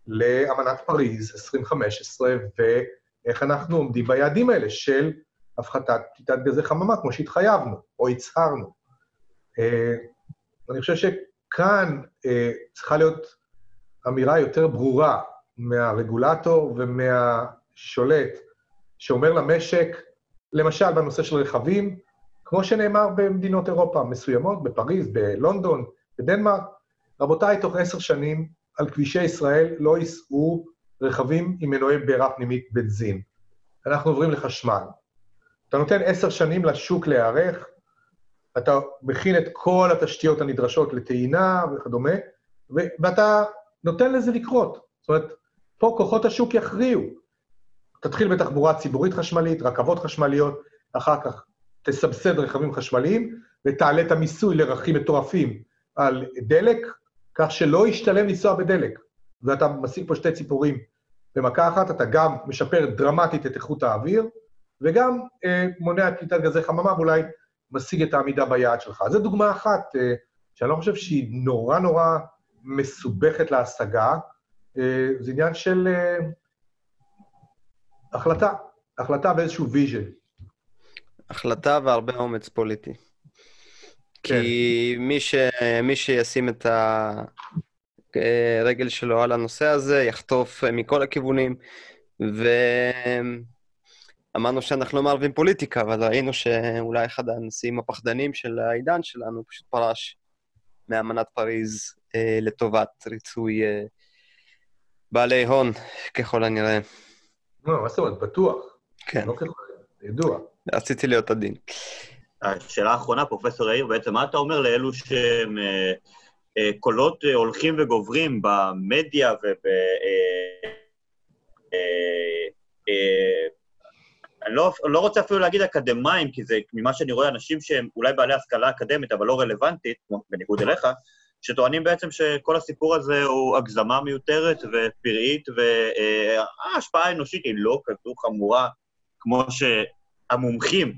לאמנת פריז 2015, ואיך אנחנו עומדים ביעדים האלה של הפחתת פליטת גזי חממה, כמו שהתחייבנו, או הצהרנו. ואני חושב שכאן אה, צריכה להיות אמירה יותר ברורה מהרגולטור ומהשולט, שאומר למשק, למשל בנושא של רכבים, כמו שנאמר במדינות אירופה מסוימות, בפריז, בלונדון, בדנמרק, רבותיי, תוך עשר שנים על כבישי ישראל לא ייסעו רכבים עם מנועי בעירה פנימית בנזין. אנחנו עוברים לחשמל. אתה נותן עשר שנים לשוק להיערך, אתה מכין את כל התשתיות הנדרשות לטעינה וכדומה, ואתה נותן לזה לקרות. זאת אומרת, פה כוחות השוק יכריעו. תתחיל בתחבורה ציבורית חשמלית, רכבות חשמליות, אחר כך תסבסד רכבים חשמליים, ותעלה את המיסוי לרכים מטורפים על דלק, כך שלא ישתלם לנסוע בדלק. ואתה משיג פה שתי ציפורים במכה אחת, אתה גם משפר דרמטית את איכות האוויר, וגם אה, מונע פליטת גזי חממה, ואולי משיג את העמידה ביעד שלך. זו דוגמה אחת אה, שאני לא חושב שהיא נורא נורא מסובכת להשגה, אה, זה עניין של אה, החלטה, החלטה ואיזשהו vision. החלטה והרבה אומץ פוליטי. כי מי, ש... מי שישים את הרגל שלו על הנושא הזה יחטוף מכל הכיוונים, ואמרנו שאנחנו לא מערבים פוליטיקה, אבל ראינו שאולי אחד הנשיאים הפחדנים של העידן שלנו פשוט פרש מאמנת פריז אה, לטובת ריצוי אה, בעלי הון, ככל הנראה. לא, מה זאת אומרת? בטוח. כן. לא ככל, ידוע. רציתי להיות עדין. השאלה האחרונה, פרופסור יאיר, בעצם מה אתה אומר לאלו שהם אה, אה, קולות אה, הולכים וגוברים במדיה וב... אה, אה, אה, אני לא, לא רוצה אפילו להגיד אקדמאים, כי זה ממה שאני רואה אנשים שהם אולי בעלי השכלה אקדמית, אבל לא רלוונטית, בניגוד אליך, שטוענים בעצם שכל הסיפור הזה הוא הגזמה מיותרת ופראית, וההשפעה האנושית היא לא כזו חמורה כמו שהמומחים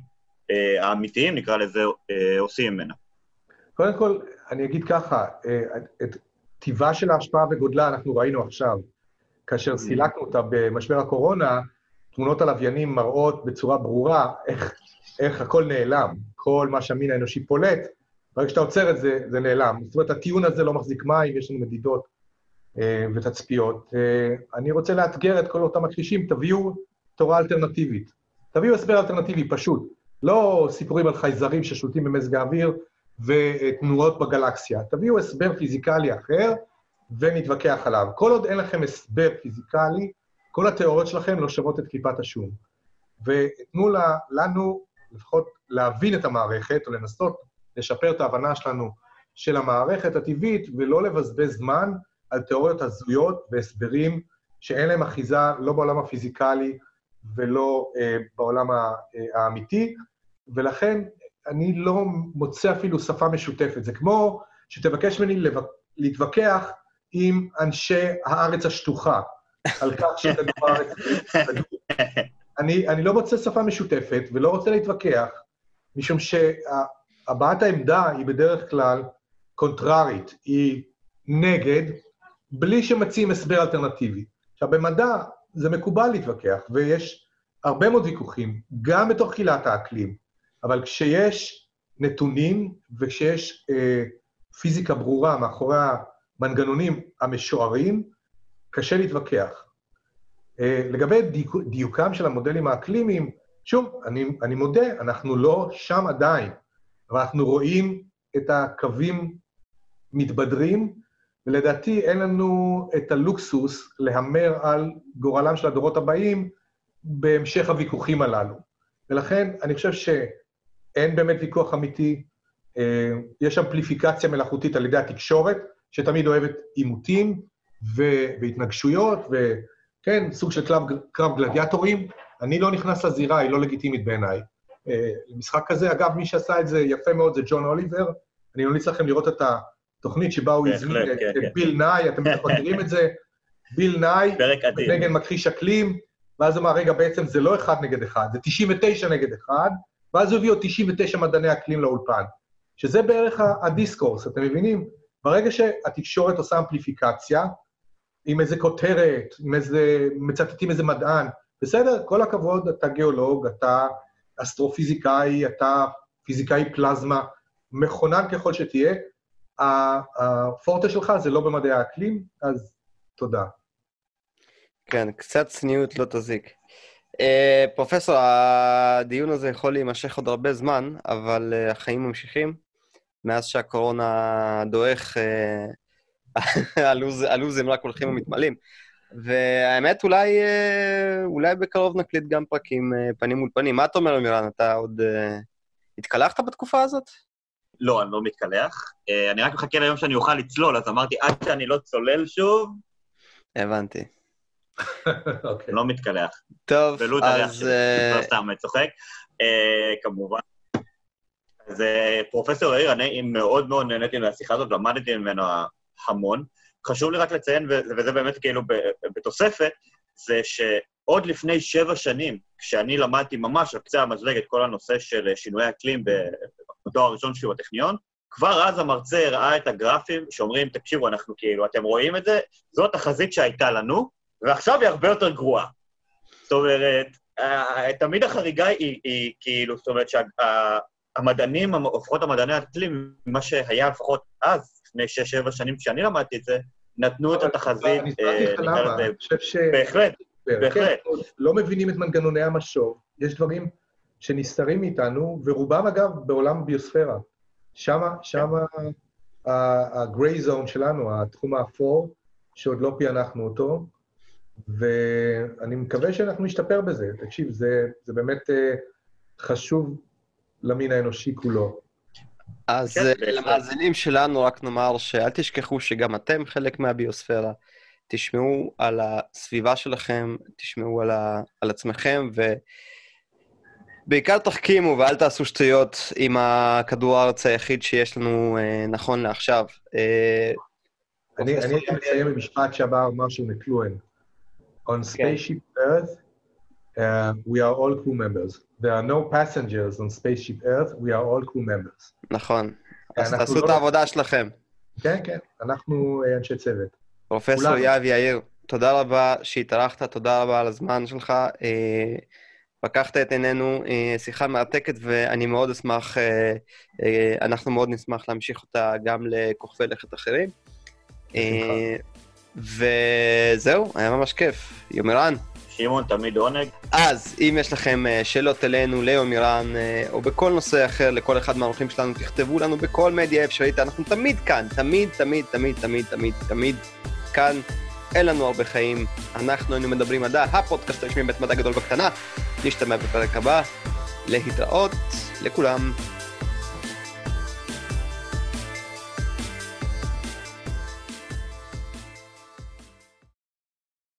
אה, האמיתיים, נקרא לזה, אה, עושים ממנה. קודם כל, אני אגיד ככה, אה, את טיבה של ההשפעה וגודלה אנחנו ראינו עכשיו. כאשר סילקנו אותה במשבר הקורונה, תמונות הלוויינים מראות בצורה ברורה איך, איך הכל נעלם. כל מה שהמין האנושי פולט, ברגע שאתה עוצר את זה, זה נעלם. זאת אומרת, הטיעון הזה לא מחזיק מים, יש לנו מדידות אה, ותצפיות. אה, אני רוצה לאתגר את כל אותם מכחישים, תביאו תורה אלטרנטיבית. תביאו הסבר אלטרנטיבי פשוט. לא סיפורים על חייזרים ששולטים במזג האוויר ותנועות בגלקסיה. תביאו הסבר פיזיקלי אחר ונתווכח עליו. כל עוד אין לכם הסבר פיזיקלי, כל התיאוריות שלכם לא שוות את קליפת השום. ותנו לנו לפחות להבין את המערכת, או לנסות לשפר את ההבנה שלנו של המערכת הטבעית, ולא לבזבז זמן על תיאוריות הזויות והסברים שאין להם אחיזה לא בעולם הפיזיקלי ולא אה, בעולם אה, האמיתי, ולכן אני לא מוצא אפילו שפה משותפת. זה כמו שתבקש ממני להתווכח עם אנשי הארץ השטוחה, על כך שכדור הארץ... אני, אני לא מוצא שפה משותפת ולא רוצה להתווכח, משום שהבעת העמדה היא בדרך כלל קונטררית, היא נגד, בלי שמציעים הסבר אלטרנטיבי. עכשיו, במדע זה מקובל להתווכח, ויש הרבה מאוד ויכוחים, גם בתוך קהילת האקלים, אבל כשיש נתונים וכשיש אה, פיזיקה ברורה מאחורי המנגנונים המשוערים, קשה להתווכח. אה, לגבי דיוק, דיוקם של המודלים האקלימיים, שוב, אני, אני מודה, אנחנו לא שם עדיין, אבל אנחנו רואים את הקווים מתבדרים, ולדעתי אין לנו את הלוקסוס להמר על גורלם של הדורות הבאים בהמשך הוויכוחים הללו. ולכן אני חושב שאין באמת ויכוח אמיתי, אה, יש אמפליפיקציה מלאכותית על ידי התקשורת, שתמיד אוהבת עימותים והתנגשויות, וכן, סוג של קרב, קרב גלדיאטורים. אני לא נכנס לזירה, היא לא לגיטימית בעיניי. אה, למשחק כזה, אגב, מי שעשה את זה יפה מאוד זה ג'ון אוליבר. אני ממליץ לכם לראות את התוכנית שבה הוא הזמין את כן, כן. ביל נאי, אתם בטח מכירים את זה. *laughs* ביל נאי, נגד מכחיש אקלים, ואז אמר, רגע, בעצם זה לא אחד נגד אחד, זה 99 נגד אחד, ואז הוא הביא עוד 99 מדעני אקלים לאולפן. שזה בערך הדיסקורס, אתם מבינים? ברגע שהתקשורת עושה אמפליפיקציה, עם איזה כותרת, עם איזה, מצטטים איזה מדען, בסדר, כל הכבוד, אתה גיאולוג, אתה אסטרופיזיקאי, אתה פיזיקאי פלזמה, מכונן ככל שתהיה, הפורטה שלך זה לא במדעי האקלים, אז תודה. כן, קצת צניעות לא תזיק. Uh, פרופסור, הדיון הזה יכול להימשך עוד הרבה זמן, אבל uh, החיים ממשיכים. מאז שהקורונה דועך, הלו"ז, *laughs* הלו"זים רק הולכים ומתמלאים. והאמת, אולי, אה, אולי בקרוב נקליט גם פרקים אה, פנים מול פנים. מה אתה אומר, מירן? אתה עוד התקלחת בתקופה הזאת? לא, אני לא מתקלח. אני רק מחכה ליום שאני אוכל לצלול, אז אמרתי, עד שאני לא צולל שוב... הבנתי. *laughs* אוקיי. לא מתקלח. טוב, אז... ולו את הריח שלי, סתם צוחק. כמובן. אז פרופסור יאיר, אני מאוד מאוד נהניתי מהשיחה הזאת, למדתי ממנו המון. חשוב לי רק לציין, וזה באמת כאילו בתוספת, זה שעוד לפני שבע שנים, כשאני למדתי ממש על קצה המזלג את כל הנושא של שינויי אקלים בתואר הראשון שלי בטכניון, כבר אז המרצה ראה את הגרפים שאומרים, תקשיבו, אנחנו כאילו, אתם רואים את זה? זאת החזית שהייתה לנו, ועכשיו היא הרבה יותר גרועה. זאת אומרת, תמיד החריגה היא, היא כאילו, זאת אומרת, שה, המדענים, לפחות המדעני האקלים, מה שהיה לפחות אז, לפני 6-7 שנים כשאני למדתי את זה, נתנו את התחזית, לך נקרא לזה, אני חושב ש... בהחלט, בהחלט. כן, לא מבינים את מנגנוני המשוב, יש דברים שנסתרים מאיתנו, ורובם אגב בעולם הביוספירה. שמה, שמה ה-gray zone שלנו, התחום האפור, שעוד לא פענחנו אותו, ואני מקווה שאנחנו נשתפר בזה. תקשיב, זה, זה באמת אה, חשוב למין האנושי כולו. אז כן. למאזינים שלנו רק נאמר שאל תשכחו שגם אתם חלק מהביוספירה. תשמעו על הסביבה שלכם, תשמעו על, ה... על עצמכם, ובעיקר תחכימו ואל תעשו שטויות עם הכדור הארץ היחיד שיש לנו אה, נכון לעכשיו. אה, אני אני הייתי מסיים במשפט שאמר מרשל מקלואן. On spaceship Earth, uh, we are all crew members. There are no passengers on spaceship Earth, we are all crew members. נכון. אז תעשו לא- את העבודה שלכם. כן, כן, אנחנו אה, אנשי צוות. פרופסור. יהב יאיר, תודה רבה שהתארחת, תודה רבה על הזמן שלך. אה, פקחת את עינינו, אה, שיחה מרתקת, ואני מאוד אשמח, אה, אה, אנחנו מאוד נשמח להמשיך אותה גם לכוכבי לכת אחרים. אה, וזהו, היה ממש כיף. יומירן. שמעון, תמיד עונג. אז, אם יש לכם אה, שאלות אלינו, ליומירן, אה, או בכל נושא אחר, לכל אחד מהאורחים שלנו, תכתבו לנו בכל מדיה אפשרית, אנחנו תמיד כאן, תמיד, תמיד, תמיד, תמיד, תמיד, תמיד כאן. אין לנו הרבה חיים, אנחנו היינו מדברים מדע, הפודקאסט הרשמי בית מדע גדול בקטנה. נשתמע בפרק הבא, להתראות לכולם.